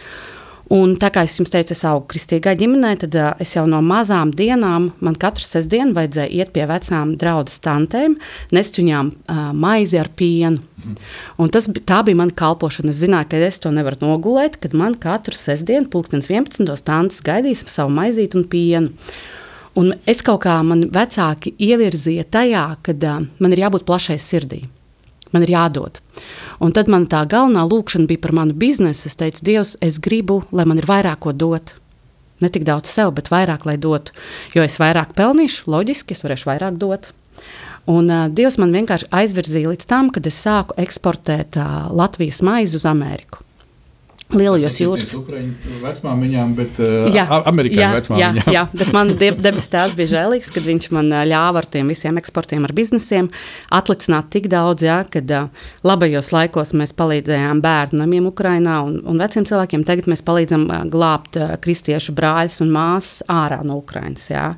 Un tā kā es jums teicu, es augu kristīgā ģimenē, tad uh, es jau no mazām dienām, man katru sestdienu vajadzēja iet pie vecām draudzes tantēm, nest viņām uh, maizi ar pienu. Mhm. Un tas, tā bija mana kalpošana. Es zināju, ka es to nevaru nogulēt, kad man katru sestdienu, pulkstenis 11. tantes gaidīs savu maizīti un pienu. Un es kaut kā man vecāki ievirzīja tajā, ka uh, man ir jābūt plašai sirdī. Man ir jādod. Un tad man tā galvenā lūkšana bija par manu biznesu. Es teicu, Dievs, es gribu, lai man ir vairāk ko dot. Ne tik daudz sev, bet vairāk, lai dotu. Jo es vairāk pelnīšu, loģiski, es varēšu vairāk dot. Un uh, Dievs man vienkārši aizvirzīja līdz tam, kad es sāku eksportēt uh, Latvijas maizi uz Ameriku. Lielajos jūras vecmāmiņām, bet uh, jā, amerikāņu vecmāmiņām. Jā, jā, (laughs) bet man debes tēvs bija žēlīgs, kad viņš man ļāva ar tiem visiem eksportiem, ar biznesiem atlicināt tik daudz, jā, kad uh, labajos laikos mēs palīdzējām bērnu namiem Ukrainā un, un veciem cilvēkiem. Tagad mēs palīdzam uh, glābt uh, kristiešu brāļus un māsas ārā no Ukrainas. Jā,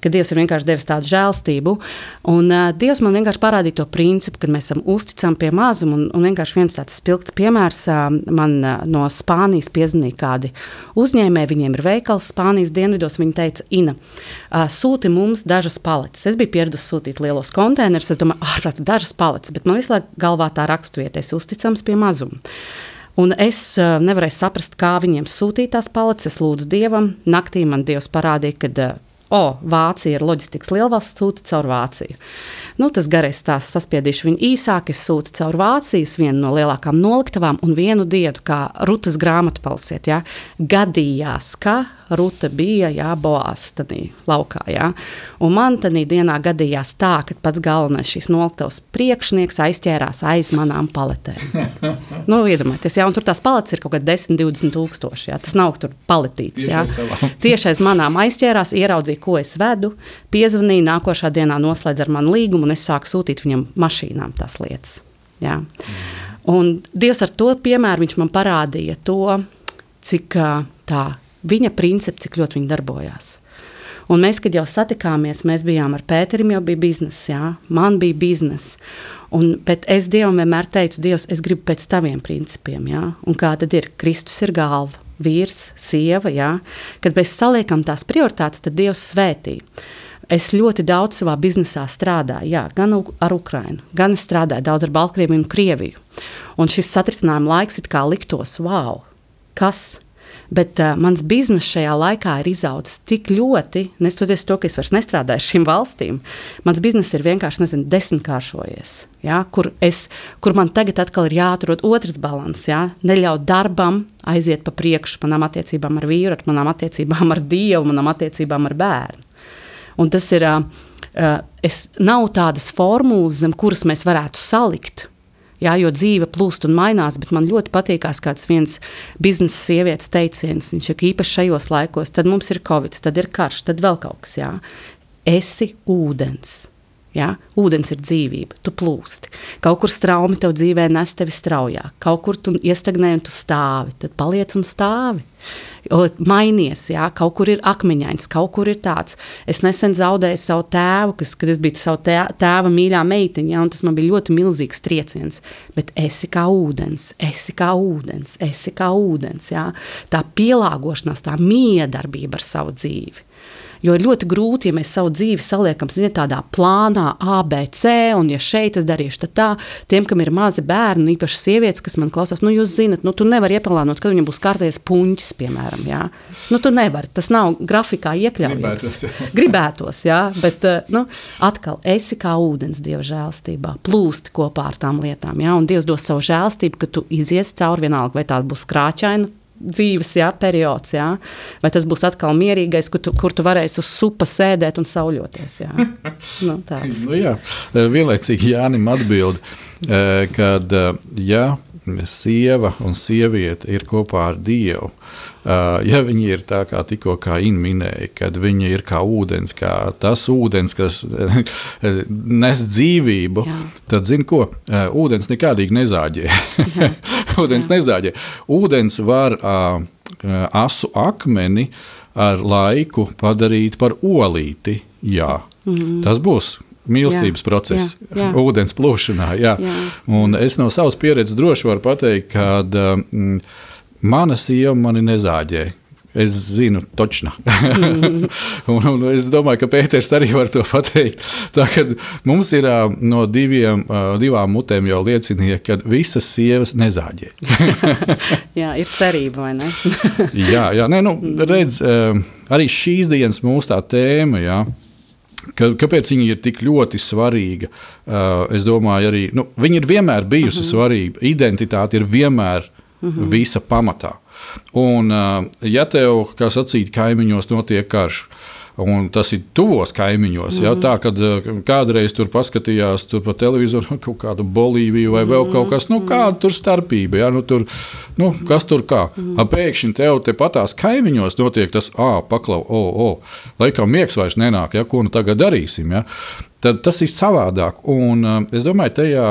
kad Dievs ir vienkārši devis tādu žēlstību. Un uh, Dievs man vienkārši parādīja to principu, kad mēs esam uzticami pie mazuma un, un vienkārši viens tāds spilgts piemērs uh, man uh, no Spānijas piezvanīja kādi uzņēmēji, viņiem ir veikals Spānijas dienvidos. Viņi teica, Ina, sūti mums dažas paletes. Es biju pieradusi sūtīt lielos konteinerus, es domāju, ārprāts, dažas paletes, bet man visu laiku galvā tā raksturvieta, es uzticams pie mazuma. Un es nevarēju saprast, kā viņiem sūtīt tās paletes. Es lūdzu Dievam, naktī man Dievs parādīja, ka uh, O, Vācija ir loģistikas lielvalsts, sūta caur Vāciju. Nu, tas garais stāsts saspiedīšu viņu īsāk. Es sūtu caur Vācijas vienu no lielākām noliktavām un vienu dienu, kā Rutas grāmatu palsiet. Ja, gadījās, ka Ruta bija jāboās tādā laukā. Jā. Un man tādā dienā gadījās tā, ka pats galvenais šīs noliktavas priekšnieks aizķērās aiz manām paletēm. (laughs) nu, iedomājieties, jā, un tur tās paletes ir kaut kādi 10, 20 tūkstoši. Jā. Tas nav tur paletīts. Tieši aiz manām aizķērās, ieraudzīja, ko es vedu, piezvanīja, nākošā dienā noslēdz ar mani līgumu, un es sāku sūtīt viņam mašīnām tās lietas. Jā. Un Dievs ar to piemēru man parādīja to, cik tā viņa principi, cik ļoti viņi darbojās. Un mēs, kad jau satikāmies, mēs bijām ar Pēterim, jau bija biznesa, jā, man bija biznesa. Un, bet es Dievam vienmēr teicu, Dievs, es gribu pēc taviem principiem. Jā? Un kā tad ir? Kristus ir galva, vīrs, sieva. Jā? Kad mēs saliekam tās prioritātes, tad Dievs svētī. Es ļoti daudz savā biznesā strādāju, jā, gan ar Ukrajinu, gan es strādāju daudz ar Baltkrieviju un Krieviju. Un šis satricinājuma laiks it kā liktos, wow, kas Bet uh, mans bizness šajā laikā ir izaudzis tik ļoti, neskatoties to, ka es vairs nestrādāju šīm valstīm. Mans bizness ir vienkārši nezinu, desmitkāršojies. Ja, kur, es, kur man tagad atkal ir jāatrod otrs līdzsvars, ja, neļaut darbam aiziet pa priekšu manām attiecībām ar vīru, manām attiecībām ar Dievu, manām attiecībām ar bērnu. Un tas ir, uh, uh, es, nav tādas formulas, zem kuras mēs varētu salikt Jā, jo dzīve plūst un mainās, bet man ļoti patīkās kāds viens biznesa sievietes teiciens. Viņš ir īpaši šajos laikos, tad mums ir covid, tad ir karš, tad vēl kaut kas. Jā. Esi ūdens. Ja? Ūdens ir dzīvība, tu plūsti. Kaut kur straumi tev dzīvē nes tevi straujāk, kaut kur tu iestagnē un tu stāvi, tad paliec un stāvi. Mainies, ja? kaut kur ir akmeņains, kaut kur ir tāds. Es nesen zaudēju savu tēvu, kas, kad es biju savu tēva mīļā meitiņa, ja? un tas man bija ļoti milzīgs trieciens. Bet esi kā ūdens, esi kā ūdens, esi kā ūdens. Ja? Tā pielāgošanās, tā miedarbība ar savu dzīvi. Jo ir ļoti grūti, ja mēs savu dzīvi saliekam ziniet, tādā plānā, ABC, un ja šeit es darīšu, tad tā, tiem, kam ir mazi bērni, īpaši sievietes, kas man klausās, nu, jūs zinat, nu, tu nevari ieplānot, kad viņam būs kārtējais puņķis, piemēram. Jā. Nu, tu nevari, tas nav grafikā iekļauts. Gribētos, jā. (laughs) Gribētos, jā, bet eh, nu, atkal esi kā ūdens dieva žēlstībā, plūsti kopā ar tām lietām. Jā, un Dievs dos savu žēlstību, ka tu izies cauri vienalga, vai tā būs krāčaina dzīves jā, periods. Jā. Vai tas būs atkal mierīgais, kur tu, kur tu varēsi uz supa sēdēt un sauļoties? Jā. (laughs) nu, nu, jā. Vienlaicīgi Jānis atbild, eh, kad eh, ja sieva un sieviete ir kopā ar Dievu, ja viņi ir tā kā tikko kā Inna minēja, kad viņi ir kā ūdens, kā tas ūdens, kas (laughs) nes dzīvību, Jā. tad zini ko? Uh, ūdens nekādīgi nezāģē. (laughs) ūdens Jā. nezāģē. Ūdens var uh, asu akmeni ar laiku padarīt par olīti. Jā. Mm -hmm. Tas būs mīlestības jā, process, jā, jā. ūdens plūšanā. Jā. Jā. Un es no savas pieredzes droši varu pateikt, ka mm, Mana sieva mani nezāģēja. Es zinu, točna. (laughs) un, un es domāju, ka Pēters arī var to pateikt. Tā, mums ir no diviem, divām mutēm jau liecinieki, ka visas sievas nezāģē. (laughs) jā, ir cerība, vai ne? (laughs) jā, jā nē, nu, redz, arī šīs dienas mūsu tā tēma. Jā, Ka, kāpēc viņa ir tik ļoti svarīga? Uh, es domāju, arī nu, viņa ir vienmēr bijusi uh mhm. -huh. svarīga. Identitāte ir vienmēr mm -hmm. visa pamatā. Un, ja tev, kā sacīt, kaimiņos notiek karš, Un tas ir tuvos kaimiņos. Mm. Ja, tā, kad kādreiz tur paskatījās tur pa televizoru (laughs) kaut kādu Bolīviju vai vēl kaut kas, nu, kāda tur starpība. Ja, nu, tur, nu, kas tur kā? Mm. Pēkšņi tev te patās kaimiņos notiek tas, ah, paklau, o, oh, o, oh, laikam miegs vairs nenāk, ja, ko nu tagad darīsim. Ja. Tad tas ir savādāk. Un es domāju, tajā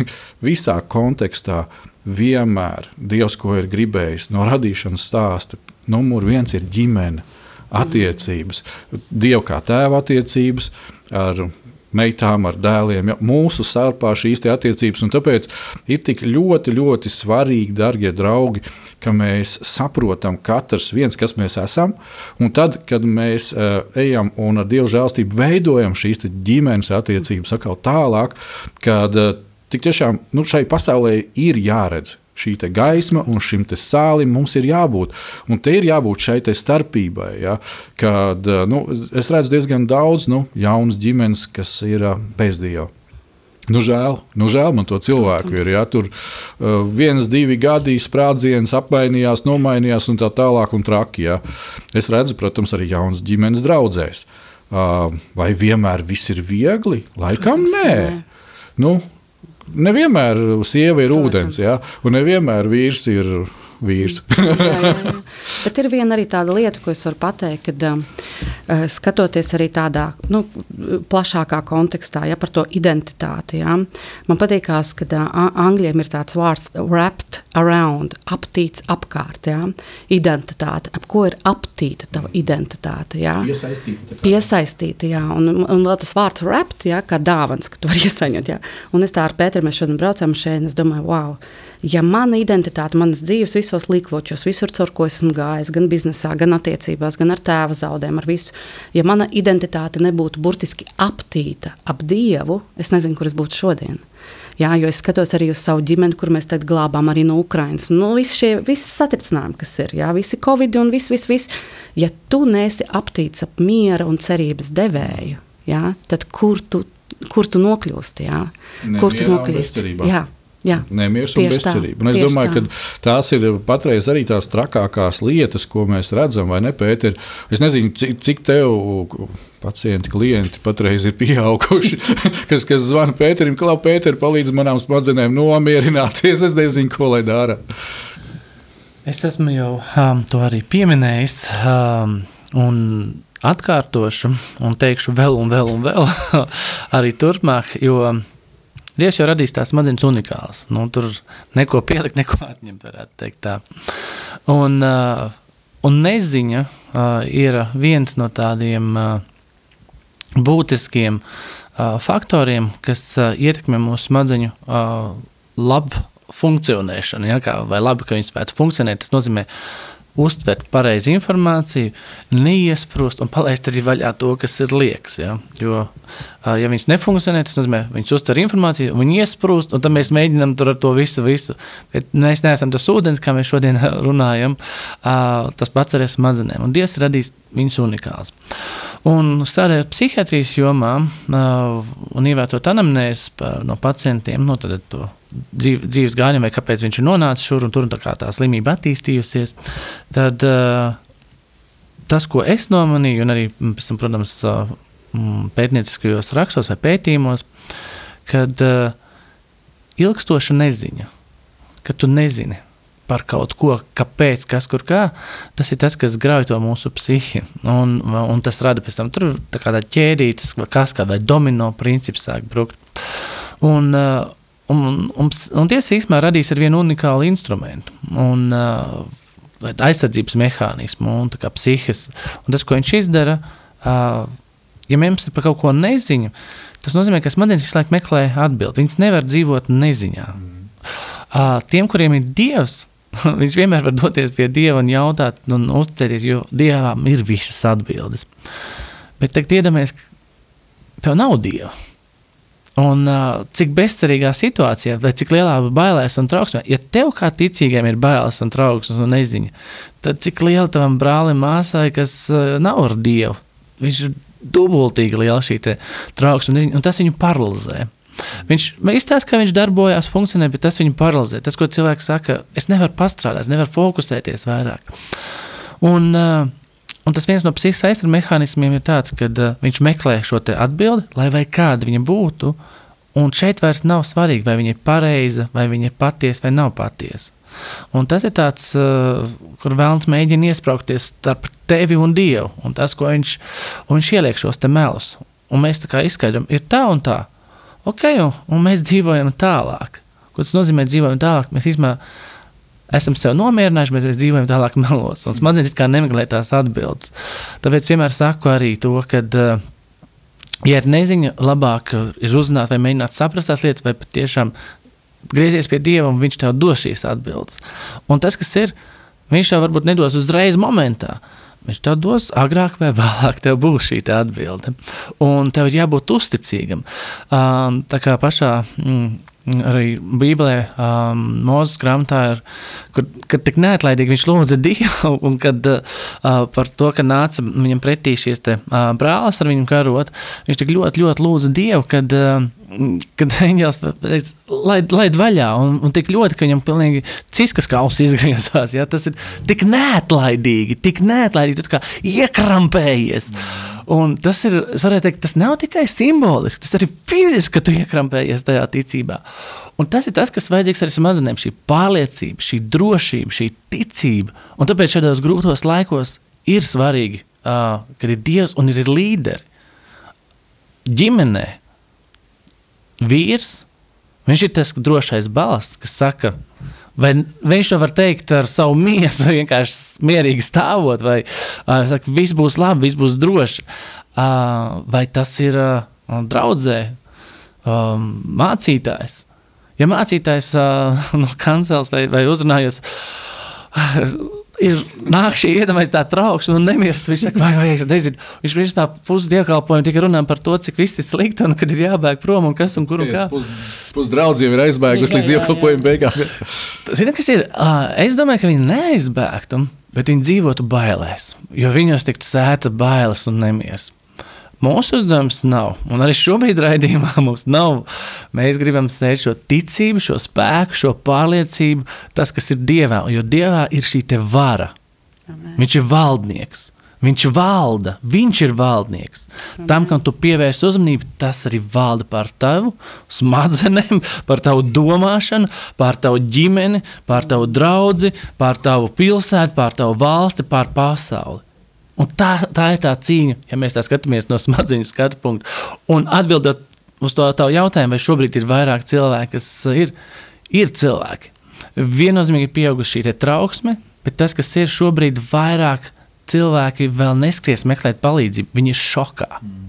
(laughs) visā kontekstā vienmēr Dievs, ko ir gribējis no radīšanas stāsta, numur viens ir ģimene, attiecības. Dieva kā tēva attiecības ar meitām, ar dēliem. Ja, mūsu starpā šīs attiecības, un tāpēc ir tik ļoti, ļoti svarīgi, darbie draugi, ka mēs saprotam, katrs viens, kas mēs esam. Un tad, kad mēs uh, ejam un ar Dieva žēlstību veidojam šīs ģimenes attiecības, atkal tālāk, kad uh, Tik tiešām nu, šai pasaulē ir jāredz šī gaisma, un šim sālim mums ir jābūt. Un te ir jābūt šai starpībai. Ja, kad nu, es redzu diezgan daudz nu, jaunas ģimenes, kas ir bez dieva. Nu, žēl, nu, žēl man to cilvēku ir. Ja, tur uh, viens, divi gadi sprādziens apmainījās, nomainījās un tā tālāk un traki. Ja. Es redzu, protams, arī jaunas ģimenes draudzēs. Uh, vai vienmēr viss ir viegli? Laikam nē. Nu, nevienmēr sieva ir ūdens, ja? un nevienmēr vīrs ir vīrs. (laughs) jā, jā, jā. Bet ir viena arī tāda lieta, ko es varu pateikt, kad eh, skatoties arī tādā nu, plašākā kontekstā, ja par to identitāti. Ja. Man patīkās, ka uh, angļiem ir tāds vārds wrapped around, aptīts apkārt. Ja. Identitāte, ap ko ir aptīta tava identitāte. Ja. Piesaistīta. Piesaistīta, jā, un, un vēl tas vārds wrapped, ja, kā dāvans, ka tu vari (laughs) iesaņot. Ja. Un es tā ar Pēteru mēs šodien braucām šeit, un es domāju, wow! Ja mana identitāte, manas dzīves visos līkločos, visur, caur ko esmu gājis, gan biznesā, gan attiecībās, gan ar tēva zaudējumu, ar visu, ja mana identitāte nebūtu burtiski aptīta ap Dievu, es nezinu, kur es būtu šodien. Jā, jo es skatos arī uz savu ģimeni, kur mēs tagad glābām arī no Ukrainas. Nu, visi šie visi satricinājumi, kas ir, jā, visi covid un viss, viss, viss. Ja tu nesi aptīts ap miera un cerības devēju, jā, tad kur tu, kur tu nokļūsti? Jā? Kur tu nokļūsti? Jā. Nemieris un bezcerība. Un es domāju, tā. ka tās ir patreiz arī tās trakākās lietas, ko mēs redzam, vai ne, Pēter? Es nezinu, cik, cik tev pacienti, klienti patreiz ir pieauguši, (laughs) kas, kas zvana Pēterim, ka labi, Pēter, palīdz manām smadzenēm nomierināties. Es nezinu, ko lai dara. Es esmu jau um, to arī pieminējis. Um, un atkārtošu, un teikšu vēl un vēl un vēl (laughs) arī turpmāk, jo Dievs jau radīs tās smadzenes unikālas. Nu, tur neko pielikt, (laughs) neko atņemt, varētu teikt tā. Un, uh, un neziņa uh, ir viens no tādiem uh, būtiskiem uh, faktoriem, kas uh, ietekmē mūsu smadzeņu uh, labu funkcionēšanu. Ja, kā, vai labi, ka viņi spētu funkcionēt, tas nozīmē uztvert pareizi informāciju, neiesprūst un palaist arī vaļā to, kas ir liekas. Ja? Jo, ja viņas nefunkcionē, tas nozīmē, viņas uztver informāciju, viņi iesprūst, un tad mēs mēģinām tur ar to visu, visu. Bet mēs neesam tas ūdens, kā mēs šodien (laughs) runājam, tas pats ar smadzenēm. Un Dievs radīs viņus unikāls. Un strādājot psihiatrijas jomā un ievērtot anamnēs no pacientiem, no nu, to dzīv, dzīves gājumu, vai kāpēc viņš ir nonācis šur un tur, un tā kā tā slimība attīstījusies, tad uh, tas, ko es nomanīju, un arī, tam, protams, uh, pētnieciskajos rakstos vai pētījumos, kad uh, ilgstoša neziņa, ka tu nezini par kaut ko, kāpēc, kas kur kā, tas ir tas, kas grauj to mūsu psihi. Un, un tas rada pēc tam tur tā kā tā ķēdītas, kas kā vai domino princips sāk brukt. Un, uh, Un, un, un tiesa īstenībā radīs ar vienu unikālu instrumentu. Un, uh, aizsardzības mehānismu, un psihes. Un tas, ko viņš izdara, uh, ja mums ir par kaut ko neziņu, tas nozīmē, ka smadzenes visu laiku meklē atbildi. Viņas nevar dzīvot neziņā. Mm. Uh, tiem, kuriem ir dievs, (laughs) viņš vienmēr var doties pie dieva un jautāt, un uzticēties, jo dievam ir visas atbildes. Bet tagad iedomājieties, ka tev nav dieva. Un uh, cik bezcerīgā situācijā, vai cik lielā bailēs un trauksmē, ja tev kā ticīgiem ir bailes un trauksmes un neziņa, tad cik liela tavam brālim, māsai, kas uh, nav ar dievu, viņš ir dubultīgi liela šī trauksme un neziņa, un tas viņu paralizē. Viņš izstāsta, ka viņš darbojās, funkcionē, bet tas viņu paralizē. Tas, ko cilvēks saka, es nevaru pastrādāt, es nevaru fokusēties vairāk. Un, uh, Un tas viens no psihiskās aizsardzības mehānismiem ir tāds, ka uh, viņš meklē šo atbildi, lai kāda viņa būtu. Un šeit vairs nav svarīgi, vai viņa ir pareiza, vai viņa ir patiesa vai nav patiesa. Un tas ir tāds, uh, kur vēlams mēģina iesprāgties starp tevi un Dievu. Un tas, ko viņš, viņš ieliek šos melus. Un mēs tā kā izskaidrojam, ir tā un tā. Ok, un, un mēs dzīvojam tālāk. Ko tas nozīmē dzīvojam tālāk? Mēs īstenībā esam sev nomierinājuši, bet mēs dzīvojam tālāk melos. Un smadzenes kā nemeklē tās atbildes. Tāpēc vienmēr saku arī to, ka, eh, ja ir neziņa, labāk ir uzzināt vai mēģināt saprast tās lietas, vai patiešām griezies pie Dieva un Viņš tev dos šīs atbildes. Un tas, kas ir, Viņš tev varbūt nedos uzreiz momentā. Viņš tev dos agrāk vai vēlāk, tev būs šī atbilde. Un tev ir jābūt uzticīgam. Um, tā kā pašā mm, Arī Bībelē, um, Mozus grāmatā, ir, kur, kad tik neatlaidīgi viņš lūdza Dievu, un kad uh, par to, ka nāca viņam pretī šīs te, uh, brālis ar viņu karot, viņš tik ļoti, ļoti lūdza Dievu, kad, uh, kad eņģēlis laid, laid vaļā, un, un tik ļoti, ka viņam pilnīgi ciskas kausa izgriezās. Ja? Tas ir tik neatlaidīgi, tik neatlaidīgi, tu kā iekrampējies. Un tas ir, es varētu teikt, tas nav tikai simboliski, tas arī fiziski, ka tu iekrampējies tajā ticībā. Un tas ir tas, kas vajadzīgs arī smadzenēm, šī pārliecība, šī drošība, šī ticība. Un tāpēc šādos grūtos laikos ir svarīgi uh, kad ir Dievs un ir līderi. Ģimenē vīrs, viņš ir tas drošais balsts, kas saka, vai viņš to var teikt ar savu miesu, (laughs) vienkārši mierīgi stāvot, vai uh, saka, viss būs labi, viss būs droši. Uh, vai tas ir uh, draudzē, um, mācītājs? Ja mācītājs uh, (laughs) no kancels vai, vai uzrunājas, ir nāk šī iedomājās tā trauksme un nemieris. Viņš saka, vai, vai es nezinu. Viņš principā pusdievkalpojumu tikai runā par to, cik viss ir slikti un kad ir jābēg prom un kas un kur un kā. Pusdraudz jau ir aizbēgusi līdz dievkalpojumu beigām. Zini, kas ir? Es domāju, ka viņi neaizbēgtu, bet viņi dzīvotu bailēs, jo viņos tiktu sēta bailes un nemieris. Mūsu uzdevums nav, un arī šobrīd raidījumā (laughs) mums nav. Mēs gribam sēt šo ticību, šo spēku, šo pārliecību, tas, kas ir Dievā, jo Dievā ir šī vara. Amen. Viņš ir valdnieks. Viņš valda, viņš ir valdnieks. Amen. Tam, kam tu pievērsi uzmanību, tas arī valda par tavu smadzenēm, par tavu domāšanu, par tavu ģimeni, par tavu draugu, par tavu pilsētu, par tavu valsti, par pasauli. Un tā, tā ir tā cīņa, ja mēs tā skatāmies no smadzeņu skatu punkta. Un atbildot uz to tavu jautājumu, vai šobrīd ir vairāk cilvēku, kas ir, ir cilvēki. Viennozīmīgi ir pieaugusi šī trauksme, bet tas, kas ir šobrīd, vairāk cilvēki vēl neskries meklēt palīdzību. Viņi ir šokā. Mm.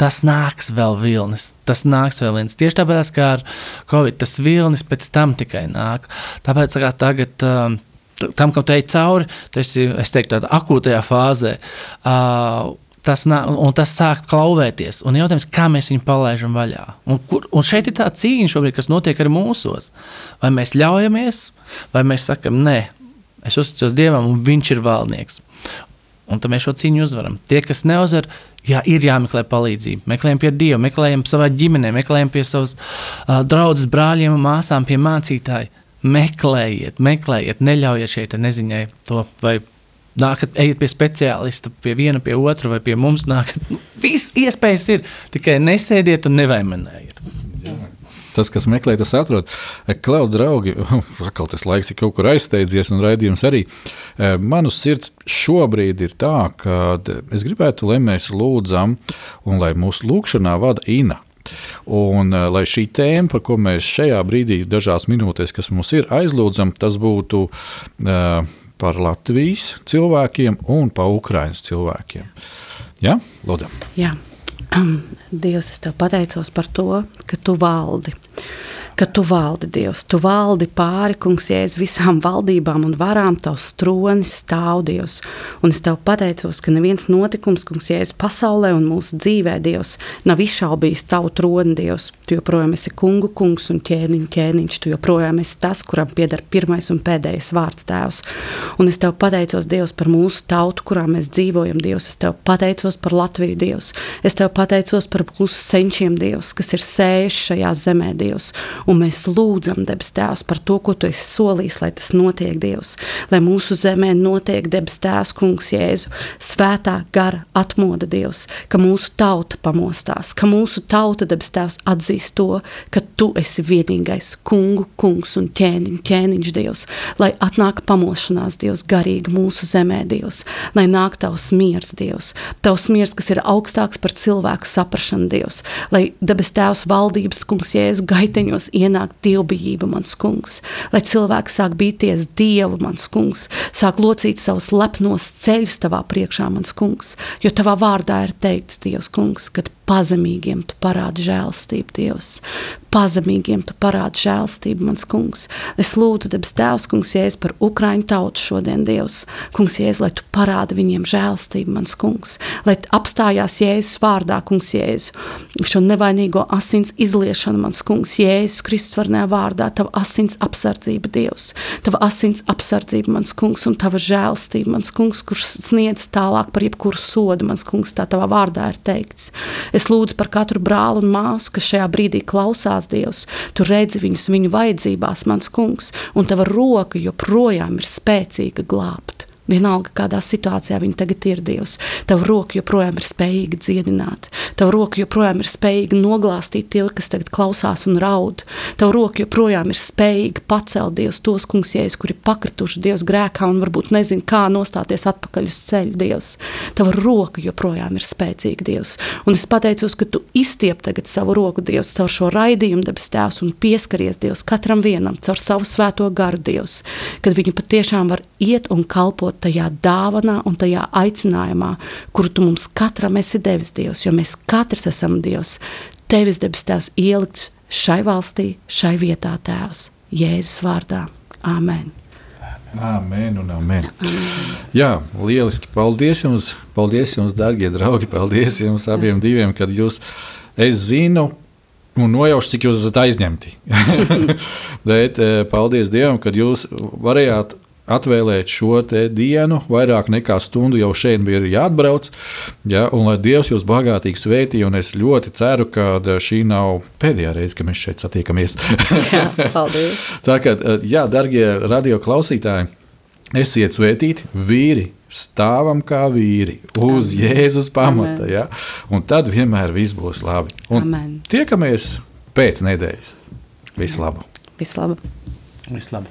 Tas nāks vēl vilnis, tas nāks vēl viens. Tieši tāpēc, kā ar Covid, tas vilnis pēc tam tikai nāk. Tāpēc kā tagad. Uh, tam, kam tu ej cauri, tu esi teiktu, tādā akūtajā fāzē. Uh, tas, nā, tas sāk klauvēties. Un jautājums, kā mēs viņu palaidām vaļā? Un, kur, un šeit ir tā cīņa, šobrīd, kas notiek arī mūsos. Vai mēs ļaujamies, vai mēs sakām, nē, es uzticos Dievam, un Viņš ir valdnieks. Un tad mēs šo cīņu uzvaram. Tie, kas neuzvar, jā, ir jāmeklē palīdzība. Meklējam pie Dieva, meklējam savā ģimenē, meklējam pie savas uh, draudzes, brāļiem un māsām, pie mācītājiem meklējiet, meklējiet, neļaujiet šeit neziņai to, vai nākat, ejiet pie speciālista, pie viena, pie otra, vai pie mums nākat. Nu, Viss iespējas ir, tikai nesēdiet un nevaimanējiet. Tas, kas meklē, tas atrod. Klau, draugi, (laughs) atkal tas laiks ir kaut kur aizsteidzies, un raidījums arī. E, manu sirds šobrīd ir tā, ka es gribētu, lai mēs lūdzam, un lai mūsu lūgšanā vada Ina. Un, uh, lai šī tēma, par ko mēs šajā brīdī, dažās minūtēs, kas mums ir, aizlūdzam, tas būtu uh, par Latvijas cilvēkiem un par Ukraiņas cilvēkiem. Ja? Lūdzu. Jā. (clears throat) Dievs, es tev pateicos par to, ka tu valdi. Uh, ka tu valdi Dievs, tu valdi pāri, kungs, jēz visām valdībām un varām, tavs tronis stāv Dievs. Un es tev pateicos, ka neviens notikums, kungs, jēz pasaulē un mūsu dzīvē, Dievs, nav izšaubījis tavu troni, Dievs. Tu joprojām esi kungu kungs un ķēniņu ķēniņš, tu joprojām esi tas, kuram pieder pirmais un pēdējais vārds tēvs. Un es tev pateicos, Dievs, par mūsu tautu, kurā mēs dzīvojam, Dievs. Es tev pateicos par Latviju, Dievs. Es tev pateicos par mūsu senčiem, Dievs, kas ir sējuši šajā zemē, Dievs un mēs lūdzam, debes Tēvs, par to, ko Tu esi solījis, lai tas notiek, Dievs. Lai mūsu zemē notiek debes Tēvs, Kungs, Jēzu, svētā gara atmoda, Dievs, ka mūsu tauta pamostās, ka mūsu tauta, debes Tēvs, atzīst to, ka Tu esi vienīgais kungu, kungs un ķēniņ, ķēniņš, Dievs, lai atnāk pamošanās, Dievs, garīgi mūsu zemē, Dievs, lai nāk Tavs miers, Dievs, Tavs miers, kas ir augstāks par cilvēku saprašanu, Dievs, lai debes Tēvs valdības, Kungs, Jēzu gaiteņos ienāk dievbijība, mans kungs, lai cilvēki sāk bīties dievu, mans kungs, sāk locīt savus lepnos ceļus tavā priekšā, mans kungs, jo tavā vārdā ir teikts, Dievs, kungs, kad pazemīgiem tu parādi žēlstību, Dievs. Pazemīgiem tu parādi žēlstību, mans kungs. Es lūdzu, debes Tēvs, kungs, jēs par Ukraiņu tautu šodien, Dievs. Kungs, jēs, lai tu parādi viņiem žēlstību, mans kungs. Lai apstājās Jēzus vārdā, kungs, Jēzu. Šo nevainīgo asins izliešanu, mans kungs, Jēzus Kristus varnē vārdā, tava asins apsardzība, Dievs. Tava asins apsardzība, mans kungs, un tava žēlstība, mans kungs, kurš sniedz tālāk par jebkuru sodu, mans kungs, tā tavā vārdā ir teikts. Es lūdzu par katru brāli un māsu, kas šajā brīdī klausās Dievs. Tu redzi viņus viņu vajadzībās, mans kungs, un tava roka joprojām ir spēcīga glābt. Vienalga, kādā situācijā viņi tagad ir Dievs. Tava roka joprojām ir spējīga dziedināt. Tava roka joprojām ir spējīga noglāstīt tie, kas tagad klausās un raud. Tava roka joprojām ir spējīga pacelt Dievs tos kungsjēs, kuri pakrituši Dievs grēkā un varbūt nezin, kā nostāties atpakaļ uz ceļa Dievs. Tava roka joprojām ir spēcīga Dievs. Un es pateicos, ka tu izstiep tagad savu roku Dievs caur šo raidījumu debes tēvs un pieskaries Dievs katram vienam caur savu svēto garu Dievs, kad viņi patiešām var iet un kalpot iekļaut tajā dāvanā un tajā aicinājumā, kuru tu mums katram esi devis Dievs, jo mēs katrs esam Dievs. Tevis debes Tēvs ielikts šai valstī, šai vietā Tēvs, Jēzus vārdā. Āmen! Amen un amen. Jā, lieliski. Paldies jums, paldies jums, darbie draugi. Paldies jums abiem diviem, kad jūs, es zinu, un nojaušu, cik jūs esat aizņemti. (laughs) Bet eh, paldies Dievam, kad jūs varējāt atvēlēt šo dienu, vairāk nekā stundu jau šeit bija jāatbrauc. Ja, un lai Dievs jūs bagātīgi svētī, un es ļoti ceru, ka šī nav pēdējā reize, kad mēs šeit satiekamies. jā, (laughs) paldies. Tā kā, jā, darbie radio klausītāji, esiet svētīti, vīri. Stāvam kā vīri uz Amen. Jēzus pamata. Amen. Ja? Un tad vienmēr viss būs labi. Un Amen. tiekamies pēc nedēļas. Vislabāk! Vislabāk! Vislabāk!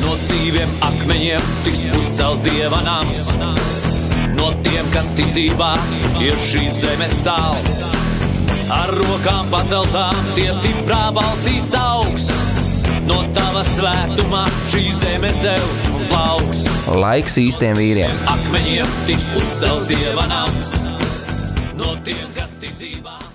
No dzīviem akmeņiem tiks uzcelts dieva nams no tiem, kas tic dzīvā, ir šīs zemes sāls. Ar rokām paceltām, tie stiprā balsīs augs. No tava svētumā šī zeme zeus un plauks. Laiks īstiem vīriem. Akmeņiem tiks uzcelts dieva nams. No tiem, kas tic dzīvā.